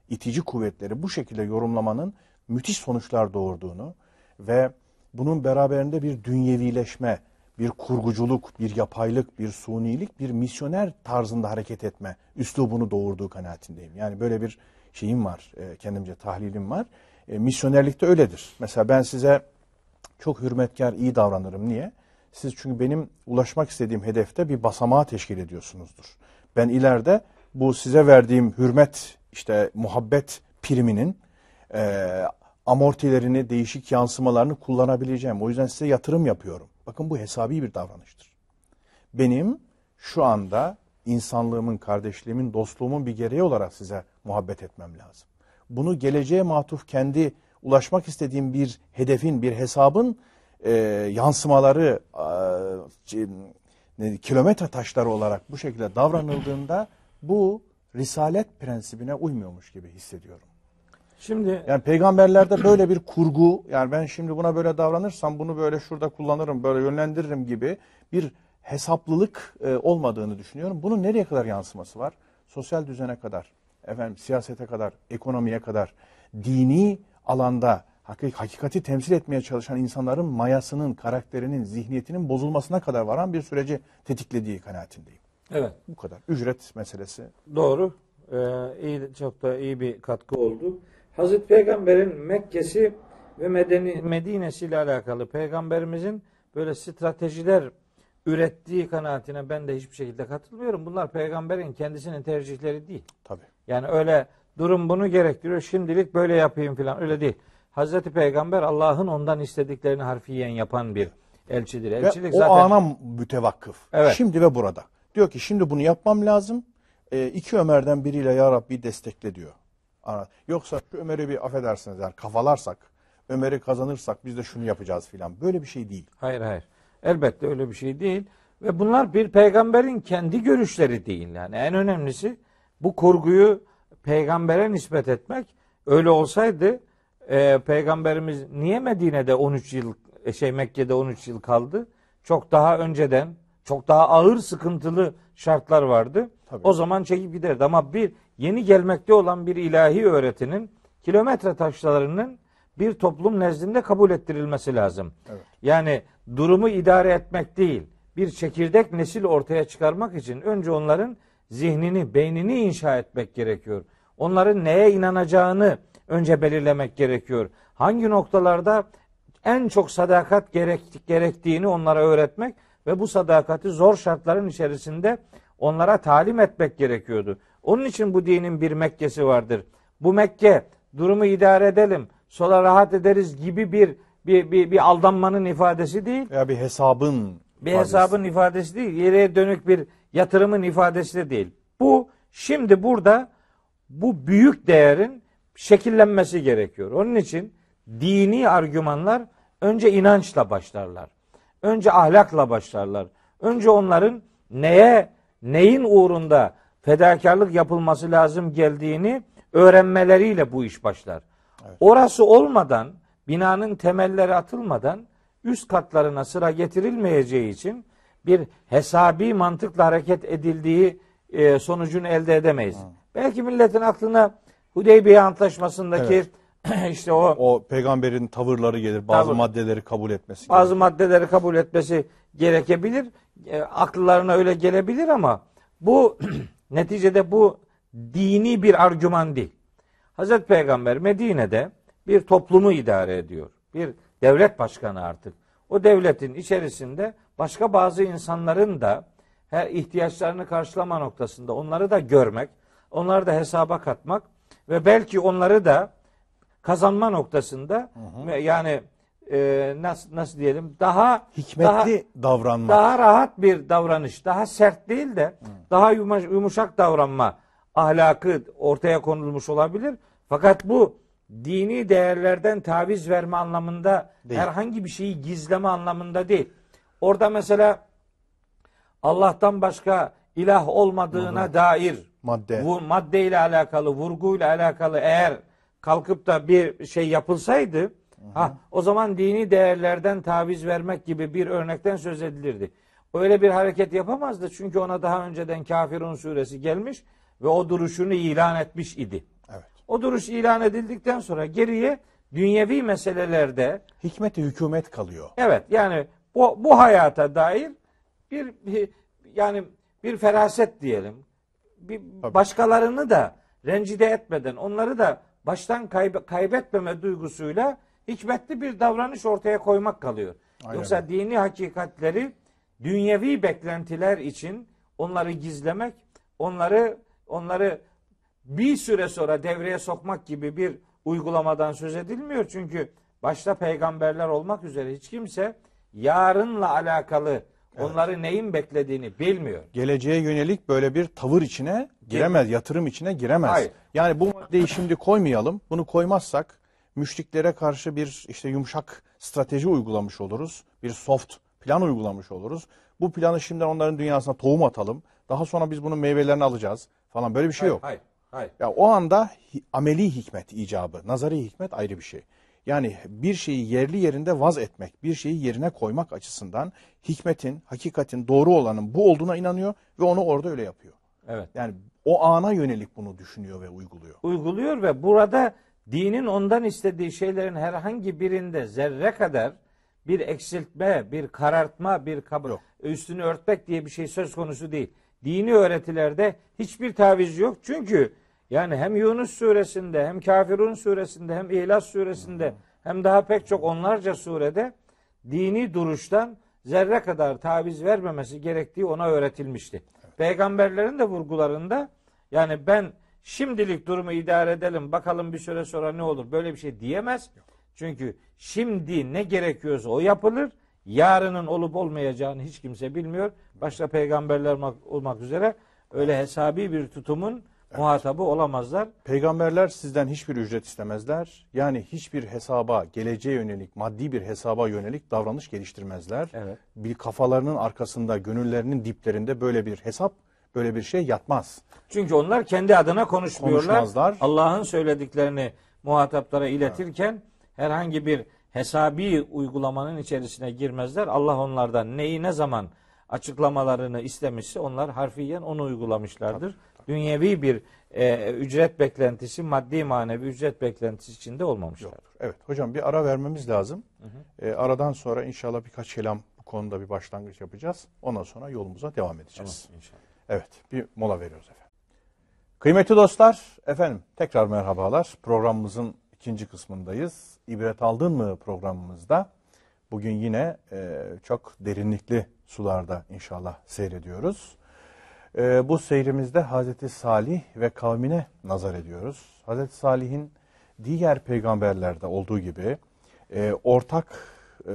itici kuvvetleri bu şekilde yorumlamanın müthiş sonuçlar doğurduğunu ve bunun beraberinde bir dünyevileşme, bir kurguculuk, bir yapaylık, bir sunilik, bir misyoner tarzında hareket etme üslubunu doğurduğu kanaatindeyim. Yani böyle bir şeyim var, e, kendimce tahlilim var. E, misyonerlikte öyledir. Mesela ben size çok hürmetkar, iyi davranırım. Niye? Siz çünkü benim ulaşmak istediğim hedefte bir basamağı teşkil ediyorsunuzdur. Ben ileride bu size verdiğim hürmet, işte muhabbet priminin e, amortilerini, değişik yansımalarını kullanabileceğim. O yüzden size yatırım yapıyorum. Bakın bu hesabi bir davranıştır. Benim şu anda insanlığımın, kardeşliğimin, dostluğumun bir gereği olarak size muhabbet etmem lazım. Bunu geleceğe matuf kendi ulaşmak istediğim bir hedefin, bir hesabın e, yansımaları, e, kilometre taşları olarak bu şekilde davranıldığında bu risalet prensibine uymuyormuş gibi hissediyorum. Şimdi Yani peygamberlerde böyle bir kurgu, yani ben şimdi buna böyle davranırsam bunu böyle şurada kullanırım, böyle yönlendiririm gibi bir hesaplılık e, olmadığını düşünüyorum. Bunun nereye kadar yansıması var? Sosyal düzene kadar, efendim siyasete kadar, ekonomiye kadar, dini alanda hakik- hakikati temsil etmeye çalışan insanların mayasının, karakterinin, zihniyetinin bozulmasına kadar varan bir süreci tetiklediği kanaatindeyim. evet Bu kadar. Ücret meselesi. Doğru. Ee, iyi, çok da iyi bir katkı oldu. Hazreti Peygamber'in Mekke'si ve Medeni, Medine'si ile alakalı Peygamberimizin böyle stratejiler ürettiği kanaatine ben de hiçbir şekilde katılmıyorum. Bunlar peygamberin kendisinin tercihleri değil. Tabii. Yani öyle durum bunu gerektiriyor. Şimdilik böyle yapayım falan öyle değil. Hazreti Peygamber Allah'ın ondan istediklerini harfiyen yapan bir elçidir. Ve Elçilik o zaten ana mütevakkıf. Evet. Şimdi ve burada. Diyor ki şimdi bunu yapmam lazım. E, iki Ömer'den biriyle ya Rabbi destekle diyor. Ana- Yoksa şu Ömer'i bir affedersiniz yani kafalarsak, Ömer'i kazanırsak biz de şunu yapacağız filan. Böyle bir şey değil. Hayır hayır. Elbette öyle bir şey değil. Ve bunlar bir peygamberin kendi görüşleri değil. Yani en önemlisi bu kurguyu peygambere nispet etmek. Öyle olsaydı e, peygamberimiz niye Medine'de 13 yıl e, şey Mekke'de 13 yıl kaldı? Çok daha önceden çok daha ağır sıkıntılı şartlar vardı. Tabii. O zaman çekip giderdi. Ama bir yeni gelmekte olan bir ilahi öğretinin kilometre taşlarının bir toplum nezdinde kabul ettirilmesi lazım. Evet. Yani durumu idare etmek değil, bir çekirdek nesil ortaya çıkarmak için önce onların zihnini, beynini inşa etmek gerekiyor. Onların neye inanacağını önce belirlemek gerekiyor. Hangi noktalarda en çok sadakat gerek, gerektiğini onlara öğretmek ve bu sadakati zor şartların içerisinde onlara talim etmek gerekiyordu. Onun için bu dinin bir Mekke'si vardır. Bu Mekke durumu idare edelim, sonra rahat ederiz gibi bir bir, bir, bir aldanmanın ifadesi değil. Veya bir hesabın Bir ifadesi. hesabın ifadesi değil. Yere dönük bir yatırımın ifadesi de değil. Bu şimdi burada bu büyük değerin şekillenmesi gerekiyor. Onun için dini argümanlar önce inançla başlarlar. Önce ahlakla başlarlar. Önce onların neye, neyin uğrunda fedakarlık yapılması lazım geldiğini öğrenmeleriyle bu iş başlar. Orası olmadan, binanın temelleri atılmadan üst katlarına sıra getirilmeyeceği için bir hesabi mantıkla hareket edildiği e, sonucunu elde edemeyiz. Belki milletin aklına Hudeybiye Antlaşması'ndaki işte o O peygamberin tavırları gelir. Bazı Tabii. maddeleri kabul etmesi bazı gerekir. maddeleri kabul etmesi gerekebilir. E, akıllarına öyle gelebilir ama bu neticede bu dini bir argüman değil. Hazreti Peygamber Medine'de bir toplumu idare ediyor. Bir devlet başkanı artık. O devletin içerisinde başka bazı insanların da her ihtiyaçlarını karşılama noktasında onları da görmek, onları da hesaba katmak ve belki onları da kazanma noktasında yani e, nasıl nasıl diyelim daha Hikmetli davranmak. daha, daha rahat bir davranış, daha sert değil de daha yumuş- yumuşak davranma ahlakı ortaya konulmuş olabilir. Fakat bu dini değerlerden taviz verme anlamında Değil. herhangi bir şeyi gizleme anlamında değil. Orada mesela Allah'tan başka ilah olmadığına dair Madde. bu maddeyle alakalı, vurguyla alakalı eğer kalkıp da bir şey yapılsaydı ha o zaman dini değerlerden taviz vermek gibi bir örnekten söz edilirdi. Öyle bir hareket yapamazdı çünkü ona daha önceden Kafirun suresi gelmiş ve o duruşunu ilan etmiş idi. Evet. O duruş ilan edildikten sonra geriye dünyevi meselelerde Hikmeti hükümet kalıyor. Evet yani bu, bu hayata dair bir yani bir feraset diyelim. Bir Tabii. başkalarını da rencide etmeden onları da baştan kaybe- kaybetmeme duygusuyla hikmetli bir davranış ortaya koymak kalıyor. Aynen Yoksa dini hakikatleri dünyevi beklentiler için onları gizlemek, onları onları bir süre sonra devreye sokmak gibi bir uygulamadan söz edilmiyor. Çünkü başta peygamberler olmak üzere hiç kimse yarınla alakalı onları neyin beklediğini bilmiyor. geleceğe yönelik böyle bir tavır içine giremez, yatırım içine giremez. Hayır. Yani bu maddeyi şimdi koymayalım. Bunu koymazsak müşriklere karşı bir işte yumuşak strateji uygulamış oluruz. Bir soft plan uygulamış oluruz. Bu planı şimdiden onların dünyasına tohum atalım. Daha sonra biz bunun meyvelerini alacağız falan. Böyle bir şey yok. Hayır. Hayır. Ya o anda ameli hikmet icabı, nazari hikmet ayrı bir şey. Yani bir şeyi yerli yerinde vaz etmek, bir şeyi yerine koymak açısından hikmetin, hakikatin, doğru olanın bu olduğuna inanıyor ve onu orada öyle yapıyor. Evet. Yani o ana yönelik bunu düşünüyor ve uyguluyor. uyguluyor ve burada dinin ondan istediği şeylerin herhangi birinde zerre kadar bir eksiltme, bir karartma, bir kab- Yok. üstünü örtmek diye bir şey söz konusu değil. Dini öğretilerde hiçbir taviz yok. Çünkü yani hem Yunus suresinde hem Kafirun suresinde hem İhlas suresinde hem daha pek çok onlarca surede dini duruştan zerre kadar taviz vermemesi gerektiği ona öğretilmişti. Peygamberlerin de vurgularında yani ben şimdilik durumu idare edelim bakalım bir süre sonra ne olur böyle bir şey diyemez. Çünkü şimdi ne gerekiyorsa o yapılır. Yarının olup olmayacağını hiç kimse bilmiyor. Başta peygamberler olmak- üzere öyle hesabi bir tutumun muhatabı olamazlar. Peygamberler sizden hiçbir ücret istemezler. Yani hiçbir hesaba, geleceğe yönelik, maddi bir hesaba yönelik davranış geliştirmezler. Evet. Bir kafalarının arkasında, gönüllerinin diplerinde böyle bir hesap, böyle bir şey yatmaz. Çünkü onlar kendi adına konuşmuyorlar. Allah'ın söylediklerini muhataplara iletirken herhangi bir hesabi uygulamanın içerisine girmezler. Allah onlardan neyi ne zaman açıklamalarını istemişse onlar harfiyen onu uygulamışlardır. Dünyevi bir e, ücret beklentisi, maddi manevi ücret beklentisi içinde olmamışlar. Yoktur. Evet hocam bir ara vermemiz lazım. Ee, aradan sonra inşallah birkaç kelam bu konuda bir başlangıç yapacağız. Ondan sonra yolumuza devam edeceğiz. Tamam, inşallah. Evet bir mola veriyoruz efendim. Kıymetli dostlar efendim tekrar merhabalar. Programımızın ikinci kısmındayız. İbret aldın mı programımızda bugün yine e, çok derinlikli sularda inşallah seyrediyoruz. E, bu seyrimizde Hazreti Salih ve kavmine nazar ediyoruz. Hazreti Salih'in diğer peygamberlerde olduğu gibi e, ortak e,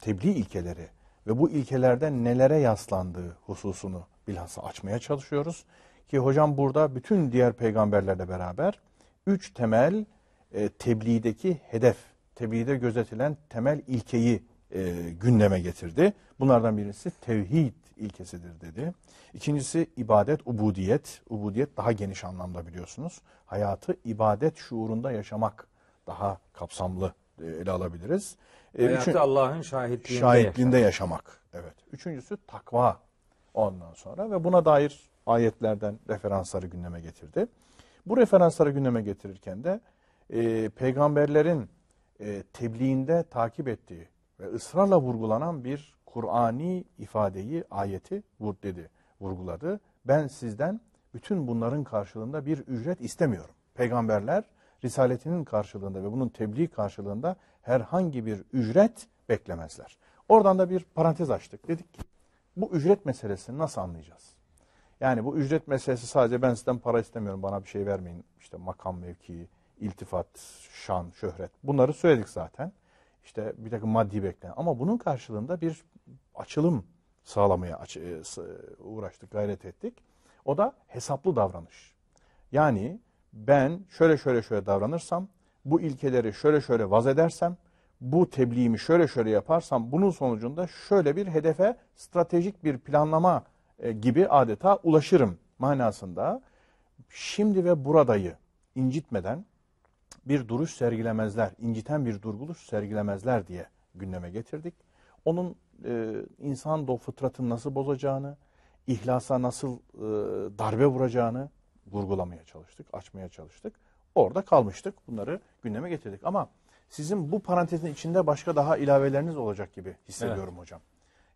tebliğ ilkeleri ve bu ilkelerden nelere yaslandığı hususunu bilhassa açmaya çalışıyoruz. Ki hocam burada bütün diğer peygamberlerle beraber üç temel e, tebliğdeki hedef, tebliğde gözetilen temel ilkeyi e, gündeme getirdi. Bunlardan birisi tevhid ilkesidir dedi. İkincisi ibadet, ubudiyet. Ubudiyet daha geniş anlamda biliyorsunuz. Hayatı ibadet şuurunda yaşamak daha kapsamlı e, ele alabiliriz. E, Hayatı üçün- Allah'ın şahitliğinde, şahitliğinde yaşamak. Evet. Üçüncüsü takva ondan sonra ve buna dair ayetlerden referansları gündeme getirdi. Bu referansları gündeme getirirken de e, peygamberlerin e, tebliğinde takip ettiği ve ısrarla vurgulanan bir Kur'ani ifadeyi, ayeti vur dedi, vurguladı. Ben sizden bütün bunların karşılığında bir ücret istemiyorum. Peygamberler risaletinin karşılığında ve bunun tebliğ karşılığında herhangi bir ücret beklemezler. Oradan da bir parantez açtık. Dedik ki bu ücret meselesini nasıl anlayacağız? Yani bu ücret meselesi sadece ben sizden para istemiyorum bana bir şey vermeyin. İşte makam mevki, iltifat, şan, şöhret bunları söyledik zaten. İşte bir takım maddi beklenen ama bunun karşılığında bir açılım sağlamaya e, uğraştık, gayret ettik. O da hesaplı davranış. Yani ben şöyle şöyle şöyle davranırsam, bu ilkeleri şöyle şöyle vaz edersem, bu tebliğimi şöyle şöyle yaparsam bunun sonucunda şöyle bir hedefe stratejik bir planlama e, gibi adeta ulaşırım manasında şimdi ve buradayı incitmeden bir duruş sergilemezler, inciten bir durguluş sergilemezler diye gündeme getirdik. Onun e, insan do fıtratını nasıl bozacağını, ihlasa nasıl e, darbe vuracağını vurgulamaya çalıştık, açmaya çalıştık. Orada kalmıştık. Bunları gündeme getirdik. Ama sizin bu parantezin içinde başka daha ilaveleriniz olacak gibi hissediyorum hocam.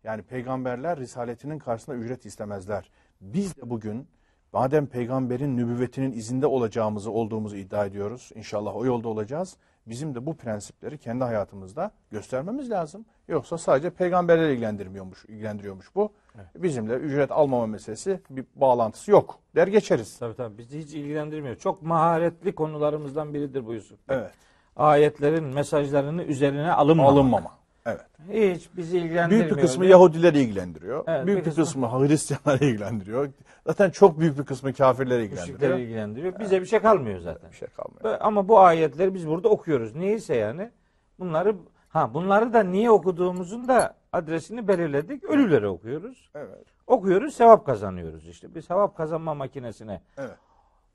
Yani peygamberler risaletinin karşısında ücret istemezler. Biz de bugün madem peygamberin nübüvvetinin izinde olacağımızı olduğumuzu iddia ediyoruz. İnşallah o yolda olacağız. Bizim de bu prensipleri kendi hayatımızda göstermemiz lazım. Yoksa sadece peygamberleri ilgilendirmiyormuş, ilgilendiriyormuş bu. Bizimle ücret almama meselesi bir bağlantısı yok. Der geçeriz. Tabii tabii bizi hiç ilgilendirmiyor. Çok maharetli konularımızdan biridir bu Yusuf. Evet. Ayetlerin mesajlarını üzerine alınmama. Alınmama. Evet. Hiç bizi ilgilendirmiyor. Büyük bir kısmı diye. Yahudileri ilgilendiriyor. Evet, büyük bir kısmı- kısmı Hristiyanları ilgilendiriyor. Zaten çok büyük bir kısmı kafirleri ilgilendiriyor. Müşrikleri ilgilendiriyor. Bize bir şey kalmıyor zaten. Bir şey kalmıyor. Ama bu ayetleri biz burada okuyoruz. Niyeyse yani bunları ha bunları da niye okuduğumuzun da adresini belirledik. Ölüleri okuyoruz. Evet. Okuyoruz, sevap kazanıyoruz işte. Bir sevap kazanma makinesine Evet.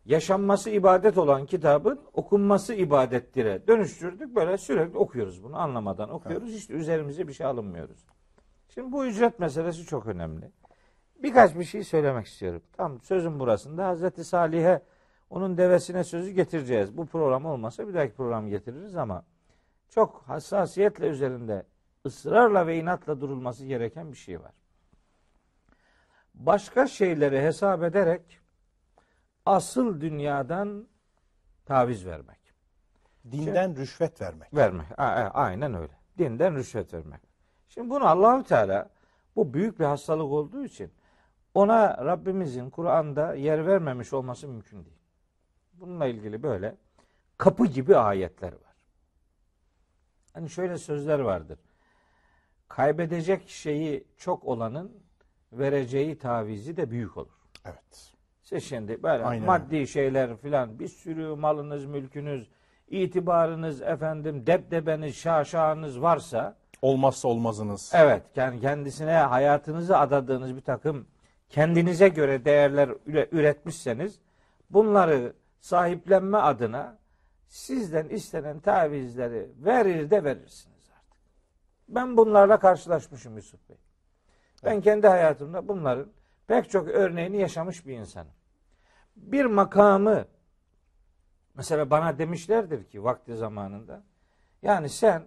Yaşanması ibadet olan kitabın okunması ibadettire dönüştürdük. Böyle sürekli okuyoruz bunu anlamadan okuyoruz. İşte üzerimize bir şey alınmıyoruz. Şimdi bu ücret meselesi çok önemli. Birkaç bir şey söylemek istiyorum. Tam sözün burasında Hazreti Salih'e onun devesine sözü getireceğiz. Bu program olmasa bir dahaki program getiririz ama çok hassasiyetle üzerinde ısrarla ve inatla durulması gereken bir şey var. Başka şeyleri hesap ederek asıl dünyadan taviz vermek. Dinden rüşvet vermek. Vermek. A- a- Aynen öyle. Dinden rüşvet vermek. Şimdi bunu Allahü Teala bu büyük bir hastalık olduğu için ona Rabbimizin Kur'an'da yer vermemiş olması mümkün değil. Bununla ilgili böyle kapı gibi ayetler var. Hani şöyle sözler vardır. Kaybedecek şeyi çok olanın vereceği tavizi de büyük olur. Evet. Siz şimdi böyle Aynen maddi şeyler filan bir sürü malınız, mülkünüz, itibarınız, efendim debdebeniz, şaşağınız varsa Olmazsa olmazınız. evet yani kendisine hayatınızı adadığınız bir takım kendinize göre değerler üre- üretmişseniz bunları sahiplenme adına sizden istenen tavizleri verir de verirsiniz artık. Ben bunlarla karşılaşmışım Yusuf Bey. Ben kendi hayatımda bunların pek çok örneğini yaşamış bir insanım. Bir makamı mesela bana demişlerdir ki vakti zamanında yani sen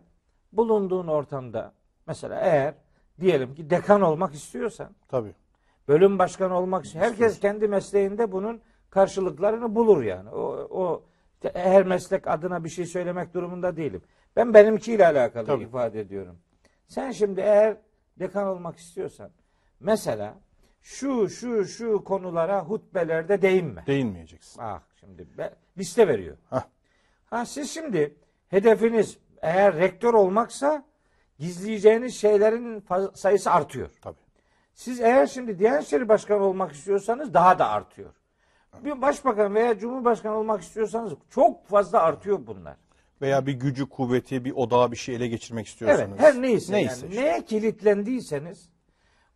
bulunduğun ortamda mesela eğer diyelim ki dekan olmak istiyorsan Tabii. bölüm başkanı olmak istiyor. Herkes kendi mesleğinde bunun karşılıklarını bulur yani. O, o her meslek adına bir şey söylemek durumunda değilim. Ben benimkiyle alakalı Tabii. ifade ediyorum. Sen şimdi eğer dekan olmak istiyorsan mesela şu şu şu konulara hutbelerde değinme. Değinmeyeceksin. Ah şimdi be- liste veriyor. Hah. Ha siz şimdi hedefiniz eğer rektör olmaksa gizleyeceğiniz şeylerin sayısı artıyor. Tabii. Siz eğer şimdi Diyanet İşleri Başkanı olmak istiyorsanız daha da artıyor. Bir başbakan veya cumhurbaşkanı olmak istiyorsanız çok fazla artıyor bunlar. Veya bir gücü, kuvveti, bir odağı bir şey ele geçirmek Evet, istiyorsanız. her neyse, Neyse yani işte. neye kilitlendiyseniz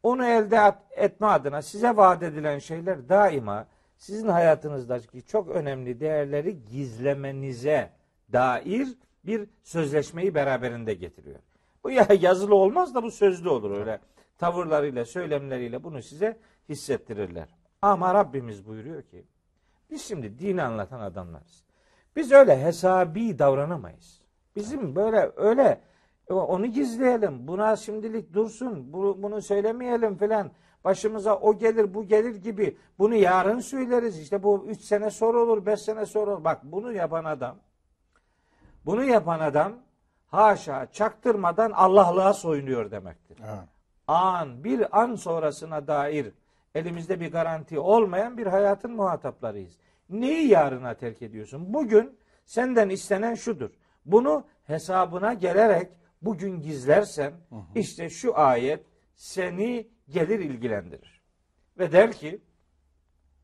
onu elde et- etme adına size vaat edilen şeyler daima sizin hayatınızdaki çok önemli değerleri gizlemenize dair bir sözleşmeyi beraberinde getiriyor. Bu ya yazılı olmaz da bu sözlü olur öyle. Tavırlarıyla, söylemleriyle bunu size hissettirirler. Ama Rabbimiz buyuruyor ki biz şimdi dini anlatan adamlarız. Biz öyle hesabi davranamayız. Bizim böyle öyle onu gizleyelim. Buna şimdilik dursun. Bunu, bunu söylemeyelim filan. Başımıza o gelir bu gelir gibi. Bunu yarın söyleriz. İşte bu üç sene sonra olur, beş sene sonra olur. Bak bunu yapan adam bunu yapan adam haşa çaktırmadan Allah'lığa soyunuyor demektir Ha. an, bir an sonrasına dair elimizde bir garanti olmayan bir hayatın muhataplarıyız. Neyi yarına terk ediyorsun? Bugün senden istenen şudur. Bunu hesabına gelerek bugün gizlersen işte şu ayet seni gelir ilgilendirir. Ve der ki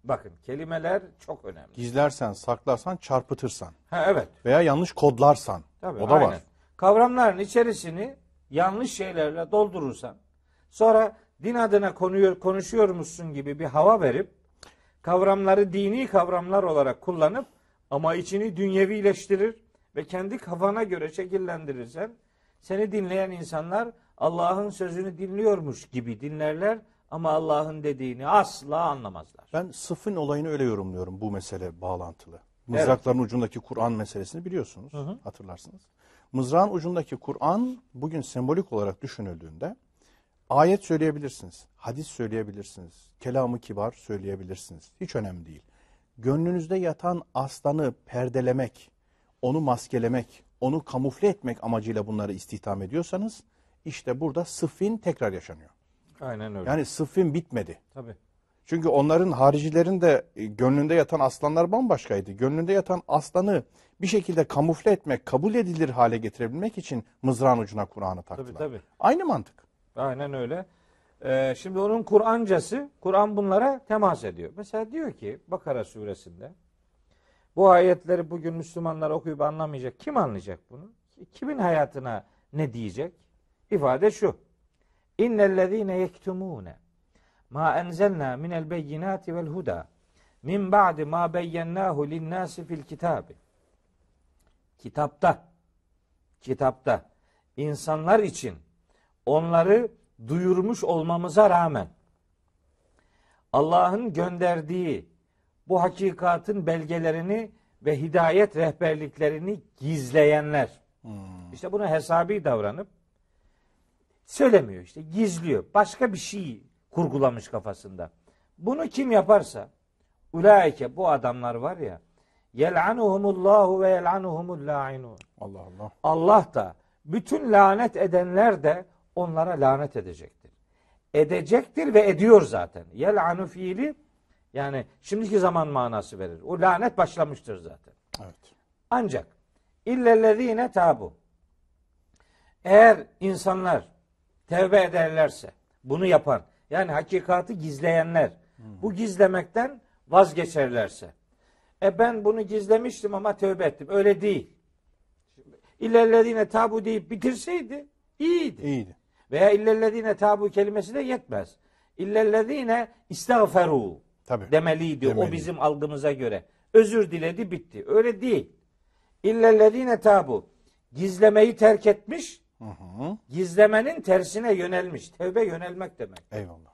bakın kelimeler çok önemli. Gizlersen, saklarsan, çarpıtırsan. Ha evet. Veya yanlış kodlarsan. Tabii, o da aynen. var. Kavramların içerisini yanlış şeylerle doldurursan, sonra din adına konuyor, konuşuyormuşsun gibi bir hava verip, kavramları dini kavramlar olarak kullanıp ama içini dünyevileştirir ve kendi kafana göre şekillendirirsen, seni dinleyen insanlar Allah'ın sözünü dinliyormuş gibi dinlerler ama Allah'ın dediğini asla anlamazlar. Ben sıfın olayını öyle yorumluyorum bu mesele bağlantılı. Mızrakların ucundaki Kur'an meselesini biliyorsunuz. Hatırlarsınız. Mızrağın ucundaki Kur'an bugün sembolik olarak düşünüldüğünde ayet söyleyebilirsiniz. Hadis söyleyebilirsiniz. Kelamı kibar söyleyebilirsiniz. Hiç önemli değil. Gönlünüzde yatan aslanı perdelemek, onu maskelemek, onu kamufle etmek amacıyla bunları istihdam ediyorsanız işte burada sıffin tekrar yaşanıyor. Aynen öyle. Yani sıffin bitmedi. Tabii. Çünkü onların haricilerin de e, gönlünde yatan aslanlar bambaşkaydı. Gönlünde yatan aslanı bir şekilde kamufle etmek, kabul edilir hale getirebilmek için mızrağın ucuna Kur'an'ı taktılar. Tabii tabii. Aynı mantık. Aynen öyle. Ee, şimdi onun Kur'ancası, Kur'an bunlara temas ediyor. Mesela diyor ki Bakara suresinde bu ayetleri bugün Müslümanlar okuyup anlamayacak. Kim anlayacak bunu? Kimin hayatına ne diyecek? İfade şu. İnnellezîne yektumûne ma enzelnâ minel beyinâti vel huda min ba'di ma beyyennahu linnâsi fil kitabi. Kitapta kitapta insanlar için onları duyurmuş olmamıza rağmen Allah'ın gönderdiği bu hakikatın belgelerini ve hidayet rehberliklerini gizleyenler. İşte buna hesabi davranıp söylemiyor işte gizliyor. Başka bir şey kurgulamış kafasında. Bunu kim yaparsa ulaike bu adamlar var ya yel'anuhumullahu ve yel'anuhumul la'inun. Allah Allah. Allah da bütün lanet edenler de onlara lanet edecektir. Edecektir ve ediyor zaten. Yel'anu fiili yani şimdiki zaman manası verir. O lanet başlamıştır zaten. Evet. Ancak illellezine tabu. Eğer insanlar tevbe ederlerse, bunu yapan, yani hakikati gizleyenler, bu gizlemekten vazgeçerlerse. E ben bunu gizlemiştim ama tövbe ettim. Öyle değil. İllellezine tabu deyip bitirseydi iyiydi. İyiydi. Veya illellezine tabu kelimesi de yetmez. İllellezine istagferu Tabii. demeliydi o Demeliydi. bizim algımıza göre. Özür diledi bitti. Öyle değil. İllellezine tabu gizlemeyi terk etmiş, Hı hı. gizlemenin tersine yönelmiş. Tevbe yönelmek demek. Eyvallah.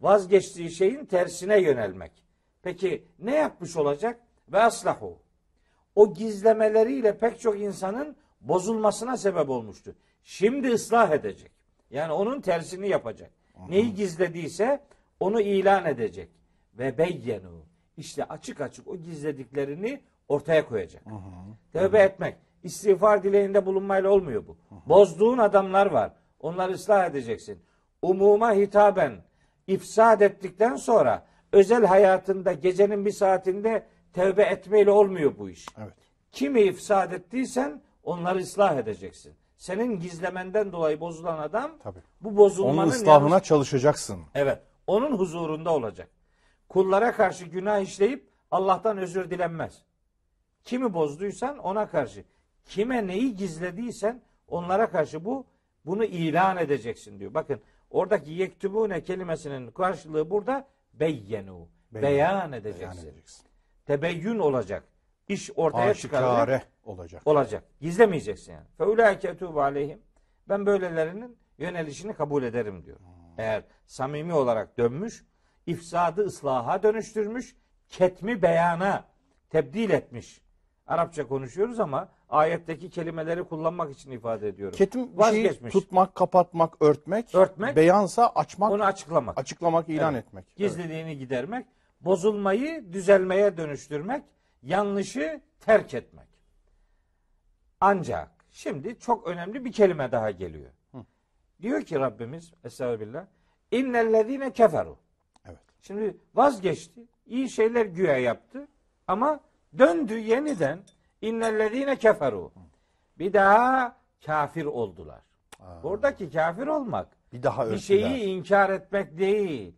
Vazgeçtiği şeyin tersine yönelmek. Peki ne yapmış olacak? Ve aslahu. O gizlemeleriyle pek çok insanın bozulmasına sebep olmuştu. Şimdi ıslah edecek. Yani onun tersini yapacak. Neyi gizlediyse onu ilan edecek. Ve beyyenu. İşte açık açık o gizlediklerini ortaya koyacak. Tövbe etmek. istiğfar dileğinde bulunmayla olmuyor bu. Bozduğun adamlar var. Onları ıslah edeceksin. Umuma hitaben ifsad ettikten sonra özel hayatında gecenin bir saatinde tövbe etmeyle olmuyor bu iş. Evet. Kimi ifsad ettiysen onları ıslah edeceksin. Senin gizlemenden dolayı bozulan adam Tabii. bu bozulmanın Onun ıslahına yanlış- çalışacaksın. Evet. Onun huzurunda olacak. Kullara karşı günah işleyip Allah'tan özür dilenmez. Kimi bozduysan ona karşı. Kime neyi gizlediysen onlara karşı bu bunu ilan edeceksin diyor. Bakın oradaki yektubune kelimesinin karşılığı burada beyyenu. Beyan. Beyan edeceksin. Beyan edeceksin. Tebeyyün olacak. İş ortaya çıkaracak. Aşikare olacak. Olacak. Gizlemeyeceksin yani. Feulaike etubu aleyhim. Ben böylelerinin yönelişini kabul ederim diyor. Eğer samimi olarak dönmüş, ifsadı ıslaha dönüştürmüş, ketmi beyana tebdil etmiş. Arapça konuşuyoruz ama ayetteki kelimeleri kullanmak için ifade ediyorum. Ketim Vazgeçmiş. tutmak, kapatmak, örtmek. Örtmek. Beyansa açmak, Onu açıklamak. açıklamak, ilan Evet. etmek. Evet. Gizliliğini gidermek, bozulmayı düzelmeye dönüştürmek, yanlışı terk etmek. Ancak şimdi çok önemli bir kelime daha geliyor. Diyor ki Rabbimiz Estağfirullah innellezine keferu. Şimdi vazgeçti. iyi şeyler güya yaptı. Ama döndü yeniden innellezine keferu. Bir daha kafir oldular. Oradaki kafir olmak Bir daha bir şeyi inkar etmek değil.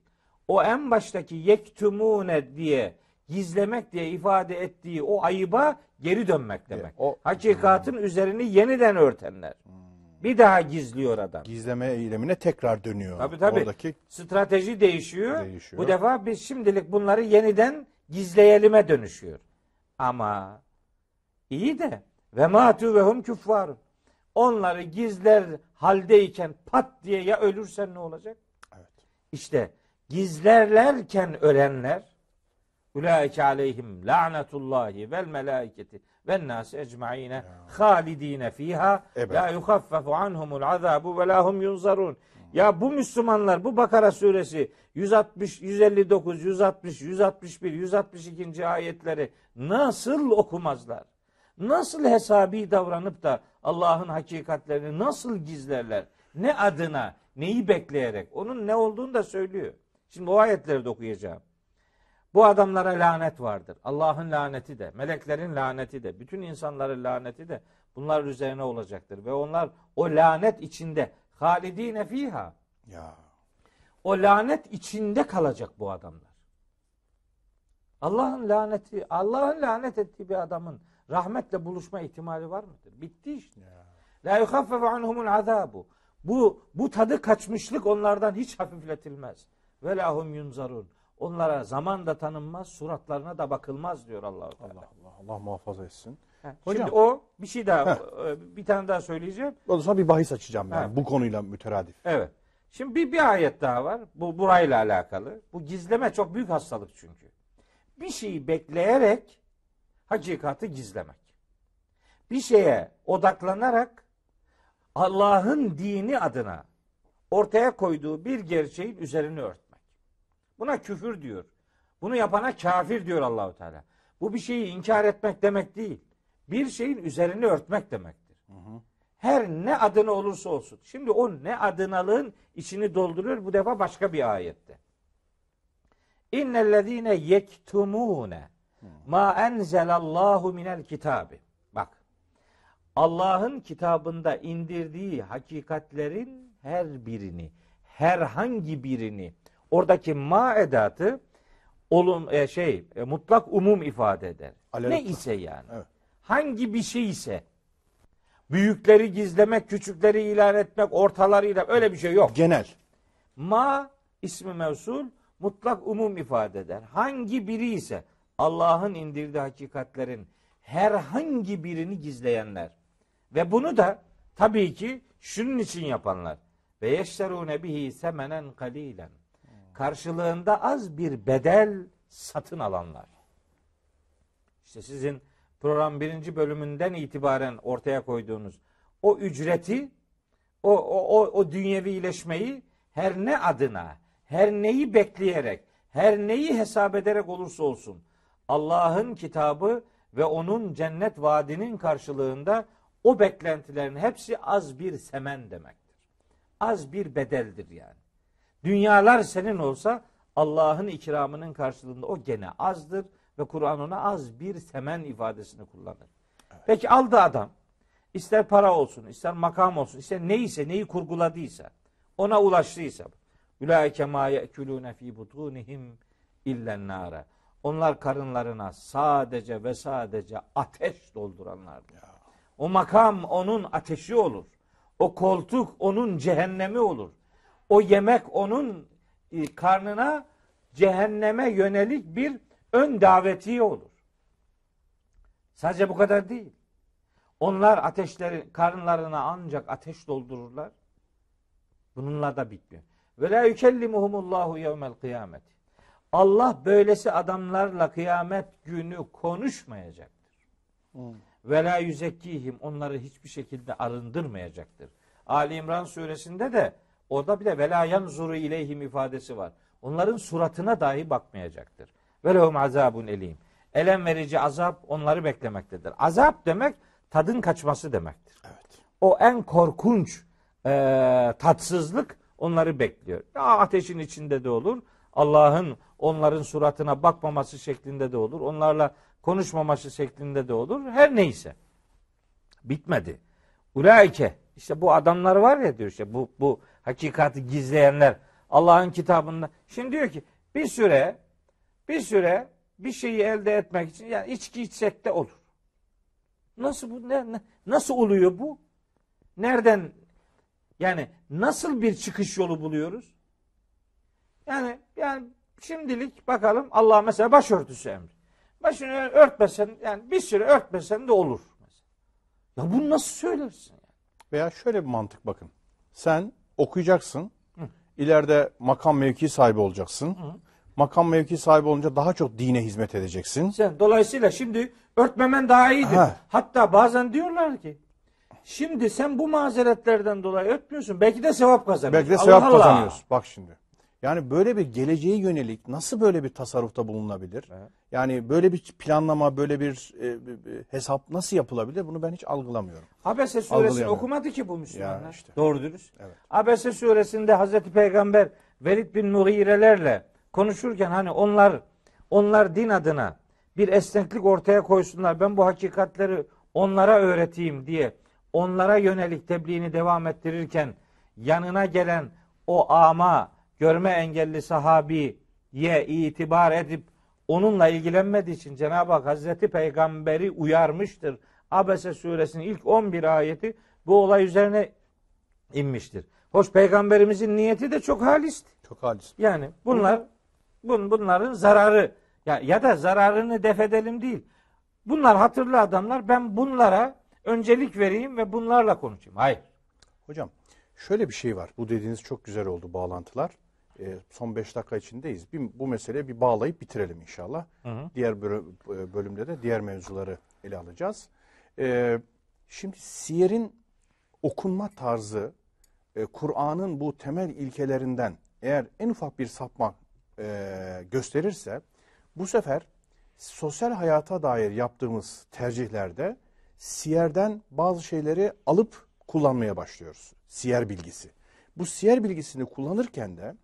O en baştaki yektumune diye gizlemek diye ifade ettiği o ayıba geri dönmek demek. o- Hakikatin üzerini yeniden örtenler. Bir daha gizliyor adam. Gizleme eylemine tekrar dönüyor. Tabii tabii. Oradaki Strateji değişiyor. Değişiyor. Bu defa biz şimdilik bunları yeniden gizleyelime dönüşüyor. Ama iyi de ve matu ve hum küffarun. Onları gizler haldeyken pat diye ya ölürsen ne olacak? Evet. İşte gizlerlerken ölenler Ulaike aleyhim la'netullahi vel melaiketi ven nasi ecmaîne halidine fiha Evet. la yuhaffefu anhumul azabu ve la hum yunzarun. Ya bu Müslümanlar bu Bakara suresi 160 159 160 161 162. ayetleri nasıl okumazlar? Nasıl hesabi davranıp da Allah'ın hakikatlerini nasıl gizlerler? Ne adına, neyi bekleyerek? Onun ne olduğunu da söylüyor. Şimdi o ayetleri de okuyacağım. Bu adamlara lanet vardır. Allah'ın laneti de, meleklerin laneti de, bütün insanların laneti de bunlar üzerine olacaktır. Ve onlar o lanet içinde halidine fiha. ya O lanet içinde kalacak bu adamlar. Allah'ın laneti, Allah'ın lanet ettiği bir adamın rahmetle buluşma ihtimali var mıdır? Bitti işte. La yuhaffefu anhumul azabu. Bu bu tadı kaçmışlık onlardan hiç hafifletilmez. Ve lahum yunzarun. Onlara zaman da tanınmaz, suratlarına da bakılmaz diyor Allah Teala. Allah Allah Allah muhafaza etsin. Ha, Hocam. Şimdi o bir şey daha e, bir tane daha söyleyeceğim. Ondan sonra bir bahis açacağım ben Ha. bu konuyla müteradif. Evet. Şimdi bir, bir ayet daha var. Bu burayla alakalı. Bu gizleme çok büyük hastalık çünkü. Bir şeyi bekleyerek hakikati gizlemek. Bir şeye odaklanarak Allah'ın dini adına ortaya koyduğu bir gerçeğin üzerini örtmek. Buna küfür diyor. Bunu yapana kafir diyor Allahu Teala. Bu bir şeyi inkar etmek demek değil. Bir şeyin üzerini örtmek demektir. Her ne adına olursa olsun. Şimdi o ne adınalığın içini dolduruyor bu defa başka bir ayette. İnnellezine yektumune ma enzelallahu minel kitabi. Bak. Allah'ın kitabında indirdiği hakikatlerin her birini, herhangi birini oradaki ma edatı olum e, şey e, mutlak umum ifade eder. Alel- ne ise yani. Evet. Hangi bir şey ise büyükleri gizlemek, küçükleri ilan etmek, ortaları ilan öyle bir şey yok. Genel. Ma ismi mevsul mutlak umum ifade eder. Hangi biri ise Allah'ın indirdiği hakikatlerin herhangi birini gizleyenler ve bunu da tabii ki şunun için yapanlar ve yeşterune bihi semenen kalilen karşılığında az bir bedel satın alanlar. İşte sizin program birinci bölümünden itibaren ortaya koyduğunuz o ücreti, o, o, o, o dünyevileşmeyi her ne adına, her neyi bekleyerek, her neyi hesap ederek olursa olsun Allah'ın kitabı ve onun cennet vaadinin karşılığında o beklentilerin hepsi az bir semen demektir. Az bir bedeldir yani. Dünyalar senin olsa Allah'ın ikramının karşılığında o gene azdır ve Kur'an ona az bir semen ifadesini kullanır. Peki aldı adam. ister para olsun, ister makam olsun, ister neyse, neyi kurguladıysa, ona ulaştıysa. Ulaike ma yekulune fi butunihim illen nara. Onlar karınlarına sadece ve sadece ateş dolduranlardır. O makam onun ateşi olur. O koltuk onun cehennemi olur. O yemek onun e, karnına cehenneme yönelik bir ön daveti olur. Sadece bu kadar değil. Onlar ateşleri karınlarına ancak ateş doldururlar. Bununla da bitmiyor. Ve la yükellimuhumullahu yevmel kıyamet. Allah böylesi adamlarla kıyamet günü konuşmayacaktır. Ve la yüzekkihim onları hiçbir şekilde arındırmayacaktır. Ali İmran suresinde de orada bir de ve la yanzuru ileyhim ifadesi var. Onların suratına dahi bakmayacaktır. Ve lehum azabun elim. Elem verici azap onları beklemektedir. Azap demek tadın kaçması demektir. Evet. O en korkunç e, tatsızlık onları bekliyor. Ya ateşin içinde de olur. Allah'ın onların suratına bakmaması şeklinde de olur. Onlarla konuşmaması şeklinde de olur. Her neyse. Bitmedi. Ulaike işte bu adamlar var ya diyor işte bu bu hakikati gizleyenler Allah'ın kitabında. Şimdi diyor ki bir süre bir süre bir şeyi elde etmek için yani içki içsek de olur. Nasıl bu ne, nasıl oluyor bu? Nereden yani nasıl bir çıkış yolu buluyoruz? Yani yani şimdilik bakalım Allah mesela başörtüsü emri. Başını örtmesen yani bir süre örtmesen de olur. Ya bunu nasıl söylersin? Veya şöyle bir mantık bakın. Sen okuyacaksın. İleride makam mevki sahibi olacaksın. Makam mevki sahibi olunca daha çok dine hizmet edeceksin. Sen dolayısıyla şimdi örtmemen daha iyidir. Ha. Hatta bazen diyorlar ki şimdi sen bu mazeretlerden dolayı örtmüyorsun. Belki de sevap kazanıyorsun. Belki de Allah sevap Allah. kazanıyorsun. Bak şimdi. Yani böyle bir geleceğe yönelik nasıl böyle bir tasarrufta bulunabilir? Yani böyle bir planlama, böyle bir e, bir- hesap nasıl yapılabilir? Bunu ben hiç algılamıyorum. Abese suresini okumadı ki bu Müslümanlar. Ya işte. Doğru dürüst. Evet. Abese suresinde Hazreti Peygamber Velid bin Mughire'lerle konuşurken hani onlar onlar din adına bir esneklik ortaya koysunlar. Ben bu hakikatleri onlara öğreteyim diye onlara yönelik tebliğini devam ettirirken yanına gelen o ama görme engelli sahabiye itibar edip onunla ilgilenmediği için Cenab-ı Hak Hazreti Peygamberi uyarmıştır. Abese suresinin ilk 11 ayeti bu olay üzerine inmiştir. Hoş peygamberimizin niyeti de çok halisti. Çok halis. Yani bunlar Bun, bunların zararı ya, ya da zararını def edelim değil. Bunlar hatırlı adamlar. Ben bunlara öncelik vereyim ve bunlarla konuşayım. Hayır. Hocam şöyle bir şey var. Bu dediğiniz çok güzel oldu bağlantılar. Ee, son 5 dakika içindeyiz. Bir, bu meseleyi bir bağlayıp bitirelim inşallah. Diğer bölü- e, bölümde de diğer mevzuları ele alacağız. Ee, şimdi siyerin okunma tarzı e, Kur'an'ın bu temel ilkelerinden eğer en ufak bir sapma e, gösterirse bu sefer sosyal hayata dair yaptığımız tercihlerde siyerden bazı şeyleri alıp kullanmaya başlıyoruz. Siyer bilgisi. Bu siyer bilgisini kullanırken de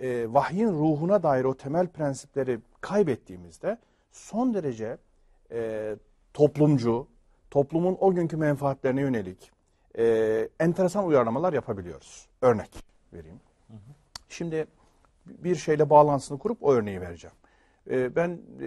e, vahyin ruhuna dair o temel prensipleri kaybettiğimizde son derece e, toplumcu, toplumun o günkü menfaatlerine yönelik e, enteresan uyarlamalar yapabiliyoruz. Örnek vereyim. Şimdi bir şeyle bağlantısını kurup o örneği vereceğim. E, ben e,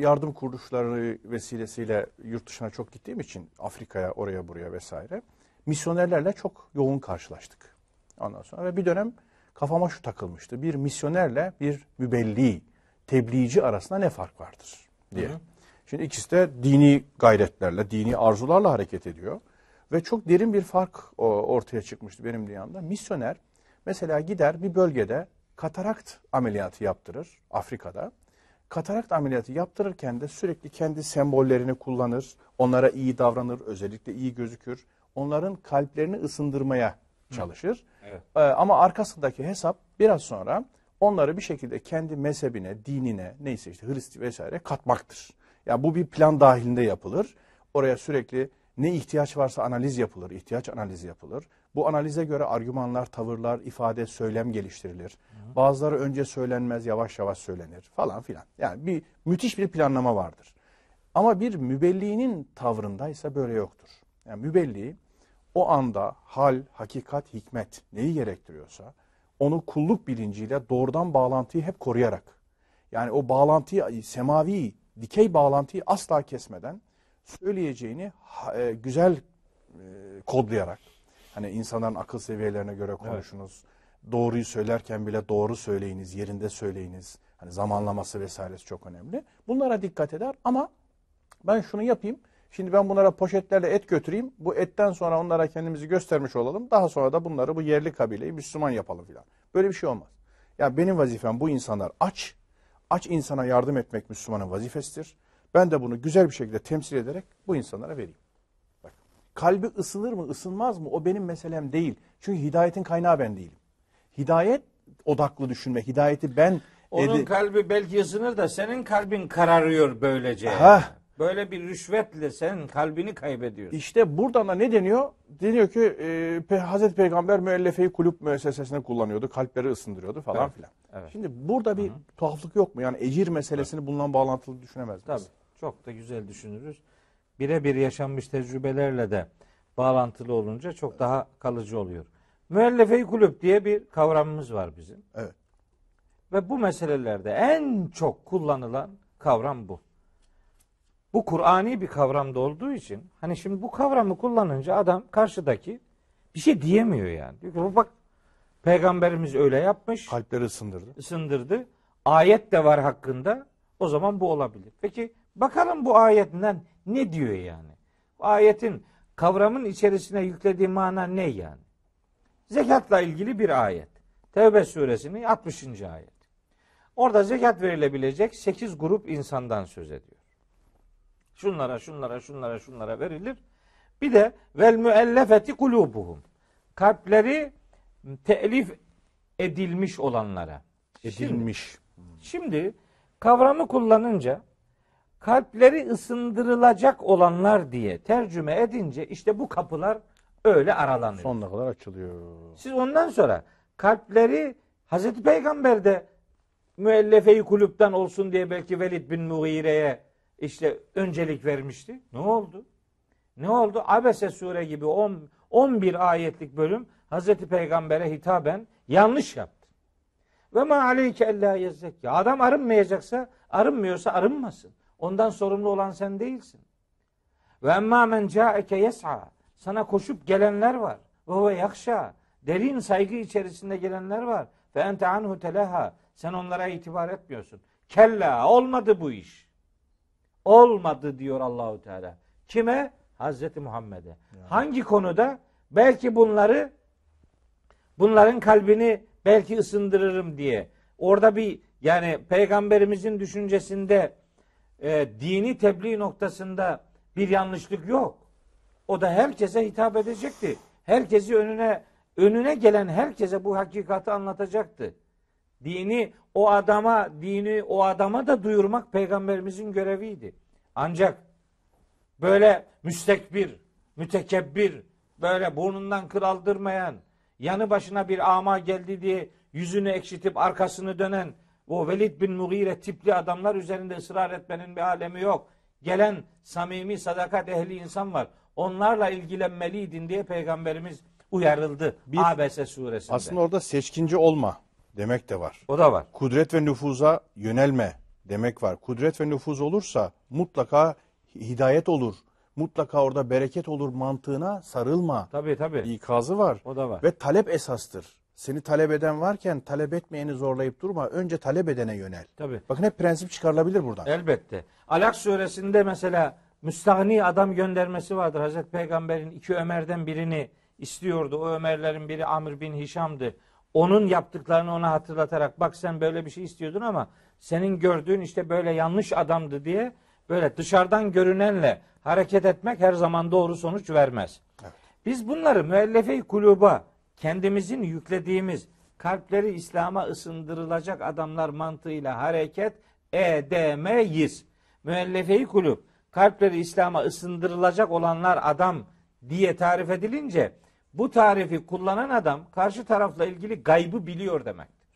yardım kuruluşları vesilesiyle yurt dışına çok gittiğim için Afrika'ya, oraya buraya vesaire misyonerlerle çok yoğun karşılaştık. Ondan sonra ve bir dönem kafama şu takılmıştı. Bir misyonerle bir mübelli, tebliğci arasında ne fark vardır diye. Şimdi ikisi de dini gayretlerle, dini arzularla hareket ediyor. Ve çok derin bir fark ortaya çıkmıştı benim dünyamda. Misyoner mesela gider bir bölgede katarakt ameliyatı yaptırır Afrika'da. Katarakt ameliyatı yaptırırken de sürekli kendi sembollerini kullanır, onlara iyi davranır, özellikle iyi gözükür. Onların kalplerini ısındırmaya çalışır. Evet. Ee, ama arkasındaki hesap biraz sonra onları bir şekilde kendi mezhebine, dinine, neyse işte Hristi vesaire katmaktır. Yani bu bir plan dahilinde yapılır. Oraya sürekli ne ihtiyaç varsa analiz yapılır, ihtiyaç analizi yapılır. Bu analize göre argümanlar, tavırlar, ifade, söylem geliştirilir. Bazıları önce söylenmez, yavaş yavaş söylenir falan filan. Yani bir müthiş bir planlama vardır. Ama bir mübelliğinin tavrındaysa böyle yoktur. Yani mübelliği o anda hal, hakikat, hikmet neyi gerektiriyorsa onu kulluk bilinciyle doğrudan bağlantıyı hep koruyarak yani o bağlantıyı semavi, dikey bağlantıyı asla kesmeden söyleyeceğini e, güzel e, kodlayarak hani insanların akıl seviyelerine göre konuşunuz. Doğruyu söylerken bile doğru söyleyiniz, yerinde söyleyiniz. Hani zamanlaması vesairesi çok önemli. Bunlara dikkat eder ama ben şunu yapayım. Şimdi ben bunlara poşetlerle et götüreyim. Bu etten sonra onlara kendimizi göstermiş olalım. Daha sonra da bunları bu yerli kabileyi Müslüman yapalım filan. Böyle bir şey olmaz. Ya benim vazifem bu insanlar aç. Aç insana yardım etmek Müslümanın vazifesidir. Ben de bunu güzel bir şekilde temsil ederek bu insanlara vereyim. Bak, kalbi ısınır mı, ısınmaz mı o benim meselem değil. Çünkü hidayetin kaynağı ben değilim. Hidayet odaklı düşünme, hidayeti ben Onun kalbi belki ısınır da senin kalbin kararıyor böylece. Hah. Böyle bir rüşvetle senin kalbini kaybediyorsun. İşte buradan da ne deniyor? Deniyor ki e, Pe- Hazreti Peygamber müellefe kulüp müessesesini kullanıyordu. Kalpleri ısındırıyordu falan Evet, filan. evet. Şimdi burada bir tuhaflık yok mu? Yani ecir meselesini bununla bağlantılı düşünemez Tabii. miyiz? Çok da güzel düşünürüz. Birebir yaşanmış tecrübelerle de bağlantılı olunca çok daha kalıcı oluyor. Müellefe-i kulüp diye bir kavramımız var bizim. Evet. Ve bu meselelerde en çok kullanılan kavram bu. Bu Kur'ani bir kavramda olduğu için hani şimdi bu kavramı kullanınca adam karşıdaki bir şey diyemiyor yani. Diyor ki bak peygamberimiz öyle yapmış Kalpleri ısındırdı. ısındırdı. Ayet de var hakkında. O zaman bu olabilir. Peki bakalım bu ayetinden ne diyor yani? Bu ayetin kavramın içerisine yüklediği mana ne yani? Zekatla ilgili bir ayet. Tevbe suresinin 60. ayet. Orada zekat verilebilecek 8 grup insandan söz ediyor. Şunlara, şunlara, şunlara, şunlara verilir. Bir de vel müellefeti kulubuhum. Kalpleri telif edilmiş olanlara. Şimdi, Edilmiş. şimdi kavramı kullanınca kalpleri ısındırılacak olanlar diye tercüme edince işte bu kapılar öyle aralanıyor. Sonuna kadar açılıyor. Siz ondan sonra kalpleri Hazreti Peygamber de müellefe-i kulüpten olsun diye belki Velid bin Mughire'ye işte öncelik vermişti. Ne oldu? Ne oldu? Abese sure gibi 10 11 ayetlik bölüm Hazreti Peygamber'e hitaben yanlış yaptı. Ve ma aleyke ella yezzekya. Adam arınmayacaksa, arınmıyorsa arınmasın. Ondan sorumlu olan sen değilsin. Ve emmâ men câeke yes'a. Sana koşup gelenler var. Ve huve yakşa. Derin saygı içerisinde gelenler var. Ve ente anhu teleha. Sen onlara itibar etmiyorsun. Kella olmadı bu iş. Olmadı diyor Allahu Teala. Kime? Hazreti Muhammed'e. Hangi konuda? Belki bunları bunların kalbini belki ısındırırım diye. Orada bir yani peygamberimizin düşüncesinde e, dini tebliğ noktasında bir yanlışlık yok. O da herkese hitap edecekti. Herkesi önüne önüne gelen herkese bu hakikati anlatacaktı. Dini o adama, dini o adama da duyurmak peygamberimizin göreviydi. Ancak böyle müstekbir, mütekebbir, böyle burnundan kıl aldırmayan, yanı başına bir ama geldi diye yüzünü ekşitip arkasını dönen o Velid bin Mughire tipli adamlar üzerinde ısrar etmenin bir alemi yok. Gelen samimi sadakat ehli insan var. Onlarla ilgilenmeliydin diye peygamberimiz uyarıldı. Bir- ABS suresinde. Aslında orada seçkinci olma demek de var. o da var. Kudret ve nüfuza yönelme demek var. Kudret ve nüfuz olursa mutlaka hidayet olur. Mutlaka orada bereket olur mantığına sarılma. Tabii tabii. İkazı var. O da var. Ve talep esastır. Seni talep eden varken talep etmeyeni zorlayıp durma. Önce talep edene yönel. Tabii. Bakın hep prensip çıkarılabilir buradan. Elbette. Alak suresinde mesela müstahni adam göndermesi vardır. Hazreti Peygamber'in iki Ömer'den birini istiyordu. O Ömerlerin biri Amr bin Hişam'dı. Onun yaptıklarını ona hatırlatarak bak sen böyle bir şey istiyordun ama senin gördüğün işte böyle yanlış adamdı diye böyle dışarıdan görünenle hareket etmek her zaman doğru sonuç vermez. Biz bunları müellefe-i kuluba kendimizin yüklediğimiz kalpleri İslam'a ısındırılacak adamlar mantığıyla hareket edemeyiz. Müellefe-i kulüp kalpleri İslam'a ısındırılacak olanlar adam diye tarif edilince bu tarifi kullanan adam karşı tarafla ilgili gaybı biliyor demektir.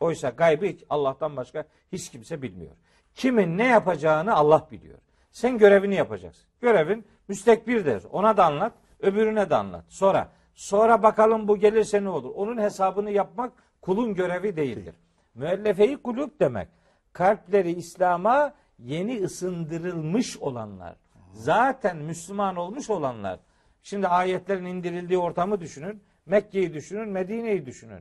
Oysa gaybı hiç Allah'tan başka hiç kimse bilmiyor. Kimin ne yapacağını Allah biliyor. Sen görevini yapacaksın. Görevin müstekbirdir. Ona da anlat, öbürüne de anlat. Sonra sonra bakalım bu gelirse ne olur? Onun hesabını yapmak kulun görevi değildir. Müellefe-i kulüp demek. Kalpleri İslam'a yeni ısındırılmış olanlar. Zaten Müslüman olmuş olanlar. Şimdi ayetlerin indirildiği ortamı düşünün. Mekke'yi düşünün, Medine'yi düşünün.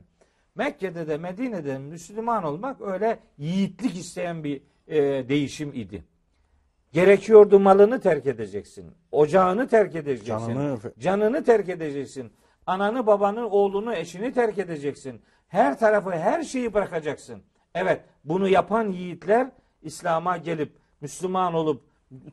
Mekke'de de Medine'de Müslüman olmak öyle yiğitlik isteyen bir e, değişim idi. Gerekiyordu malını terk edeceksin. Ocağını terk edeceksin. Canını- Canını terk edeceksin. Ananı, babanı, oğlunu, eşini terk edeceksin. Her tarafı, her şeyi bırakacaksın. Evet, bunu yapan yiğitler İslam'a gelip Müslüman olup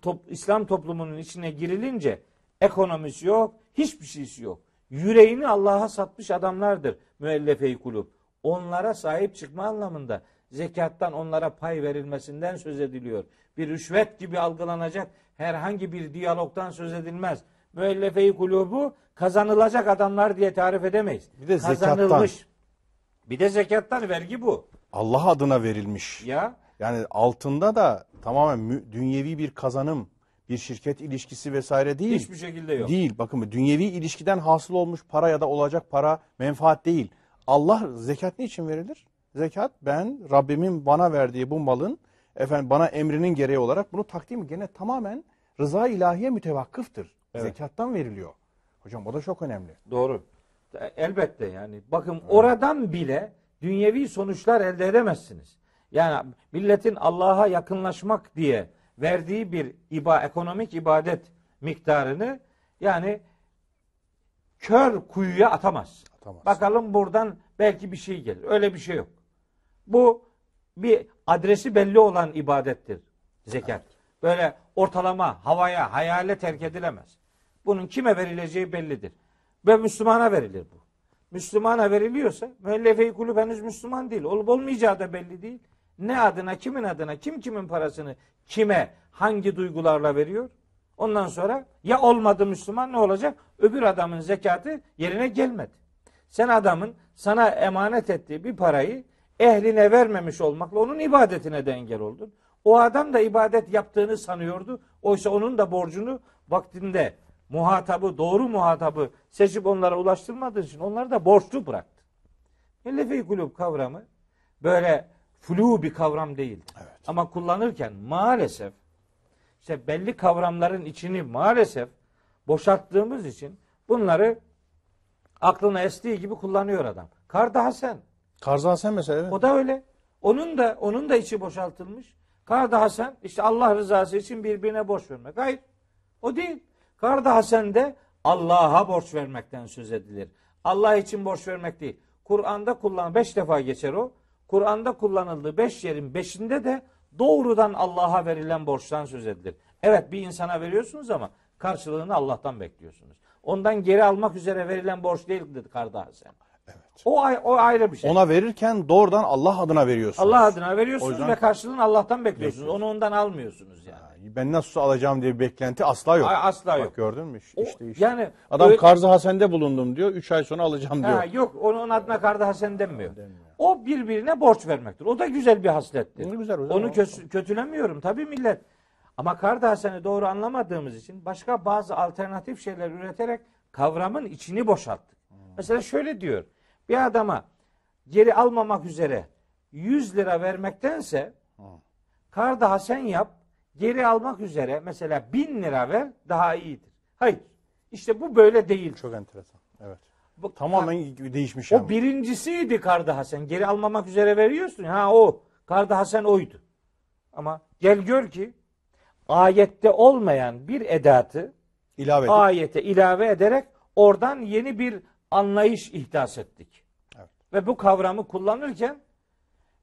top- İslam toplumunun içine girilince ekonomisi yok, hiçbir şeysi yok. Yüreğini Allah'a satmış adamlardır müellefe-i kulüp. Onlara sahip çıkma anlamında zekattan onlara pay verilmesinden söz ediliyor. Bir rüşvet gibi algılanacak herhangi bir diyalogtan söz edilmez. Müellefe-i kulubu kazanılacak adamlar diye tarif edemeyiz. Bir de zekattan. Kazanılmış. Bir de zekattan vergi bu. Allah adına verilmiş. Ya Yani altında da tamamen dünyevi bir kazanım, bir şirket ilişkisi vesaire değil. hiçbir şekilde yok. Değil. Bakın bu dünyevi ilişkiden hasıl olmuş para ya da olacak para menfaat değil. Allah zekat niçin verilir? Zekat ben Rabbimin bana verdiği bu malın efendim bana emrinin gereği olarak bunu takdim gene tamamen rıza ilahiye mütevakkıftır. Zekattan veriliyor. Hocam o da çok önemli. Doğru. Elbette yani. Bakın oradan bile dünyevi sonuçlar elde edemezsiniz. Yani milletin Allah'a yakınlaşmak diye verdiği bir iba, ekonomik ibadet miktarını yani kör kuyuya atamaz. Atamaz. Bakalım buradan belki bir şey gelir. Öyle bir şey yok. Bu bir adresi belli olan ibadettir zekat. Böyle ortalama havaya, hayale terk edilemez. Bunun kime verileceği bellidir. Ve Müslümana verilir bu. Müslümana veriliyorsa müellefe-i kulüp henüz Müslüman değil. Olup olmayacağı da belli değil. Ne adına, kimin adına, kim kimin parasını, kime, hangi duygularla veriyor? Ondan sonra ya olmadı Müslüman ne olacak? Öbür adamın zekatı yerine gelmedi. Sen adamın sana emanet ettiği bir parayı ehline vermemiş olmakla onun ibadetine de engel oldun. O adam da ibadet yaptığını sanıyordu. Oysa onun da borcunu vaktinde muhatabı, doğru muhatabı seçip onlara ulaştırmadığı için onları da borçlu bıraktı. Müellefe-i kulüp kavramı böyle flu bir kavram değildir. Ama kullanırken maalesef işte belli kavramların içini maalesef boşalttığımız için bunları Aklına estiği gibi kullanıyor adam. Kar daha sen. Karzı Hasen mesela evet. O da öyle. Onun da onun da içi boşaltılmış. Kar daha sen işte Allah rızası için birbirine borç vermek. Hayır. O değil. Kar daha sen de Allah'a borç vermekten söz edilir. Allah için borç vermek değil. Kur'an'da kullan beş defa geçer o. Kur'an'da kullanıldığı beş yerin beşinde de doğrudan Allah'a verilen borçtan söz edilir. Evet bir insana veriyorsunuz ama karşılığını Allah'tan bekliyorsunuz. Ondan geri almak üzere verilen borç değildir kar daha sen. O, ay- o ayrı bir şey. Ona verirken doğrudan Allah adına veriyorsunuz. Allah adına O veriyorsunuz yüzden- ve karşılığını Allah'tan bekliyorsunuz. Onu ondan almıyorsunuz yani. Ben nasıl alacağım diye bir beklenti asla yok. Asla Bak yok. gördün mü? İş- O- İşte işte. yani Adam öyle- Karzı Hasen'de bulundum diyor. 3 ay sonra alacağım diyor. Ha, yok onun adına karda hasen denmiyor. O birbirine borç vermektir. O da güzel bir haslettir. Ne güzel hocam. Onu kö- kötülemiyorum tabii millet. Ama karda haseni doğru anlamadığımız için başka bazı alternatif şeyler üreterek kavramın içini boşalttık. Mesela şöyle diyor. Bir adama geri almamak üzere 100 lira vermektense karda hasen yap geri almak üzere mesela 1000 lira ver daha iyidir. Hayır. İşte bu böyle değil. Çok enteresan. Evet. Tamamen değişmiş yani. o birincisiydi Karda Hasan. Geri almamak üzere veriyorsun. Ha o. Karda Hasan oydu. Ama gel gör ki ayette olmayan bir edatı İlave edip. ayete ilave ederek oradan yeni bir anlayış ihdas ettik. Evet. Ve bu kavramı kullanırken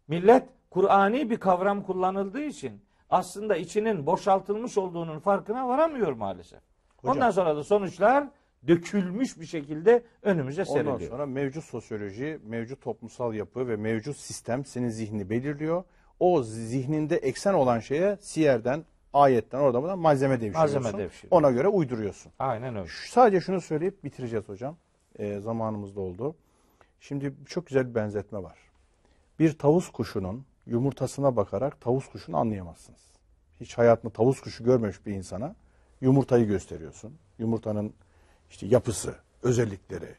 millet Kur'ani bir kavram kullanıldığı için aslında içinin boşaltılmış olduğunun farkına varamıyor maalesef. Hocam. Ondan sonra da sonuçlar dökülmüş bir şekilde önümüze Ondan seriliyor. sonra mevcut sosyoloji, mevcut toplumsal yapı ve mevcut sistem senin zihnini belirliyor. O zihninde eksen olan şeye siyerden, ayetten, oradan buradan malzeme devşiriyorsun. Malzeme devşiriyor. Ona göre uyduruyorsun. Aynen öyle. Şu- Sadece şunu söyleyip bitireceğiz hocam. Ee, zamanımız da oldu. Şimdi çok güzel bir benzetme var. Bir tavus kuşunun yumurtasına bakarak tavus kuşunu anlayamazsınız. Hiç hayatında tavus kuşu görmemiş bir insana yumurtayı gösteriyorsun. Yumurtanın işte yapısı, özellikleri,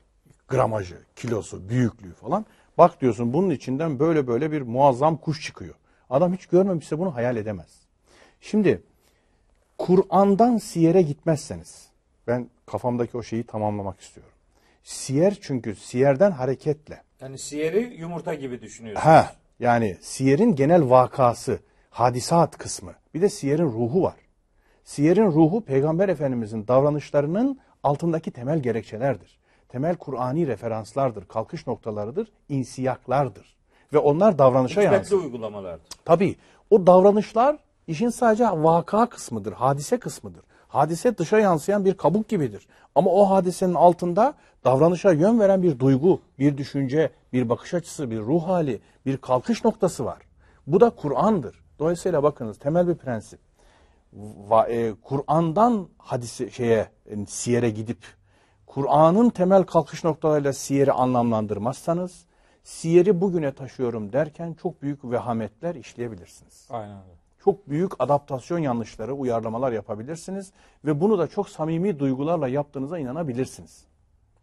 gramajı, kilosu, büyüklüğü falan. Bak diyorsun bunun içinden böyle böyle bir muazzam kuş çıkıyor. Adam hiç görmemişse bunu hayal edemez. Şimdi Kur'an'dan siyere gitmezseniz, ben kafamdaki o şeyi tamamlamak istiyorum. Siyer çünkü siyerden hareketle. Yani siyeri yumurta gibi düşünüyorsunuz. Ha, yani siyerin genel vakası, hadisat kısmı. Bir de siyerin ruhu var. Siyerin ruhu Peygamber Efendimizin davranışlarının altındaki temel gerekçelerdir. Temel Kur'ani referanslardır, kalkış noktalarıdır, insiyaklardır. Ve onlar davranışa Hikmetli yansır. uygulamalardır. Tabii o davranışlar işin sadece vaka kısmıdır, hadise kısmıdır. Hadise dışa yansıyan bir kabuk gibidir. Ama o hadisenin altında davranışa yön veren bir duygu, bir düşünce, bir bakış açısı, bir ruh hali, bir kalkış noktası var. Bu da Kur'an'dır. Dolayısıyla bakınız temel bir prensip. E, Kur'an'dan hadise şeye e, siyere gidip Kur'an'ın temel kalkış noktalarıyla siyeri anlamlandırmazsanız siyeri bugüne taşıyorum derken çok büyük vehametler işleyebilirsiniz. Aynen öyle. Çok büyük adaptasyon yanlışları, uyarlamalar yapabilirsiniz ve bunu da çok samimi duygularla yaptığınıza inanabilirsiniz.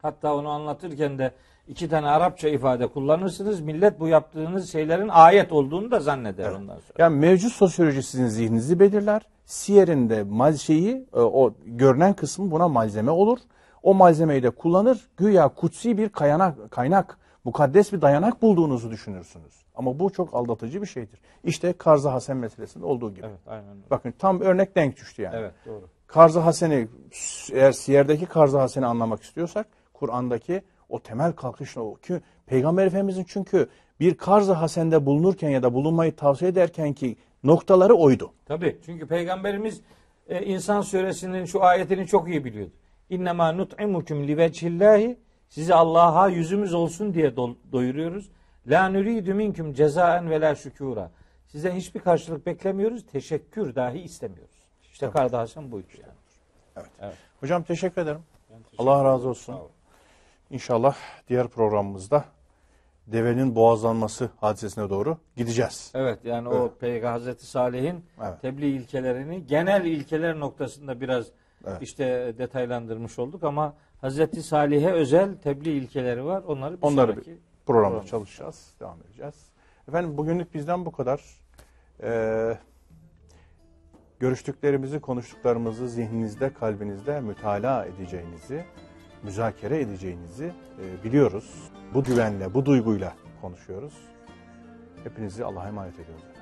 Hatta onu anlatırken de iki tane Arapça ifade kullanırsınız. Millet bu yaptığınız şeylerin ayet olduğunu da zanneder ondan sonra. Yani mevcut sosyoloji sizin zihninizi belirler. Siyerin de şeyi, e, o görünen kısmı buna malzeme olur. O malzemeyi de kullanır. Güya kutsi bir kaynak, kaynak, mukaddes bir dayanak bulduğunuzu düşünürsünüz. Ama bu çok aldatıcı bir şeydir. İşte Karza Hasen meselesinde olduğu gibi. Evet, aynen öyle. Bakın tam örnek denk düştü yani. Evet, doğru. Karza Hasen'i eğer Siyer'deki Karza Hasen'i anlamak istiyorsak Kur'an'daki o temel kalkışla o ki Peygamber Efendimizin çünkü bir Karza Hasen'de bulunurken ya da bulunmayı tavsiye ederken ki noktaları oydu. Tabii. Çünkü Peygamberimiz e, İnsan suresinin şu ayetini çok iyi biliyordu. İnnemâ nut'imukum liveçhillahi sizi Allah'a yüzümüz olsun diye do- doyuruyoruz. La nuridu minkum cezaen ve la şükura. Sizden hiçbir karşılık beklemiyoruz. Teşekkür dahi istemiyoruz. İşte Karda Hasan buydu yani. Hocam teşekkür ederim. Allah razı olsun. İnşallah diğer programımızda devenin boğazlanması hadisesine doğru gideceğiz. Evet yani o Peygamber Hazreti Salih'in Evet. tebliğ ilkelerini genel ilkeler noktasında biraz Evet. işte detaylandırmış olduk ama Hazreti Salih'e özel tebliğ ilkeleri var. Onları bir Onları sonraki Programda Program. çalışacağız, devam edeceğiz. Efendim bugünlük bizden bu kadar. Ee, görüştüklerimizi, konuştuklarımızı zihninizde, kalbinizde mütalaa edeceğinizi, müzakere edeceğinizi e, biliyoruz. Bu güvenle, bu duyguyla konuşuyoruz. Hepinizi Allah'a emanet ediyoruz.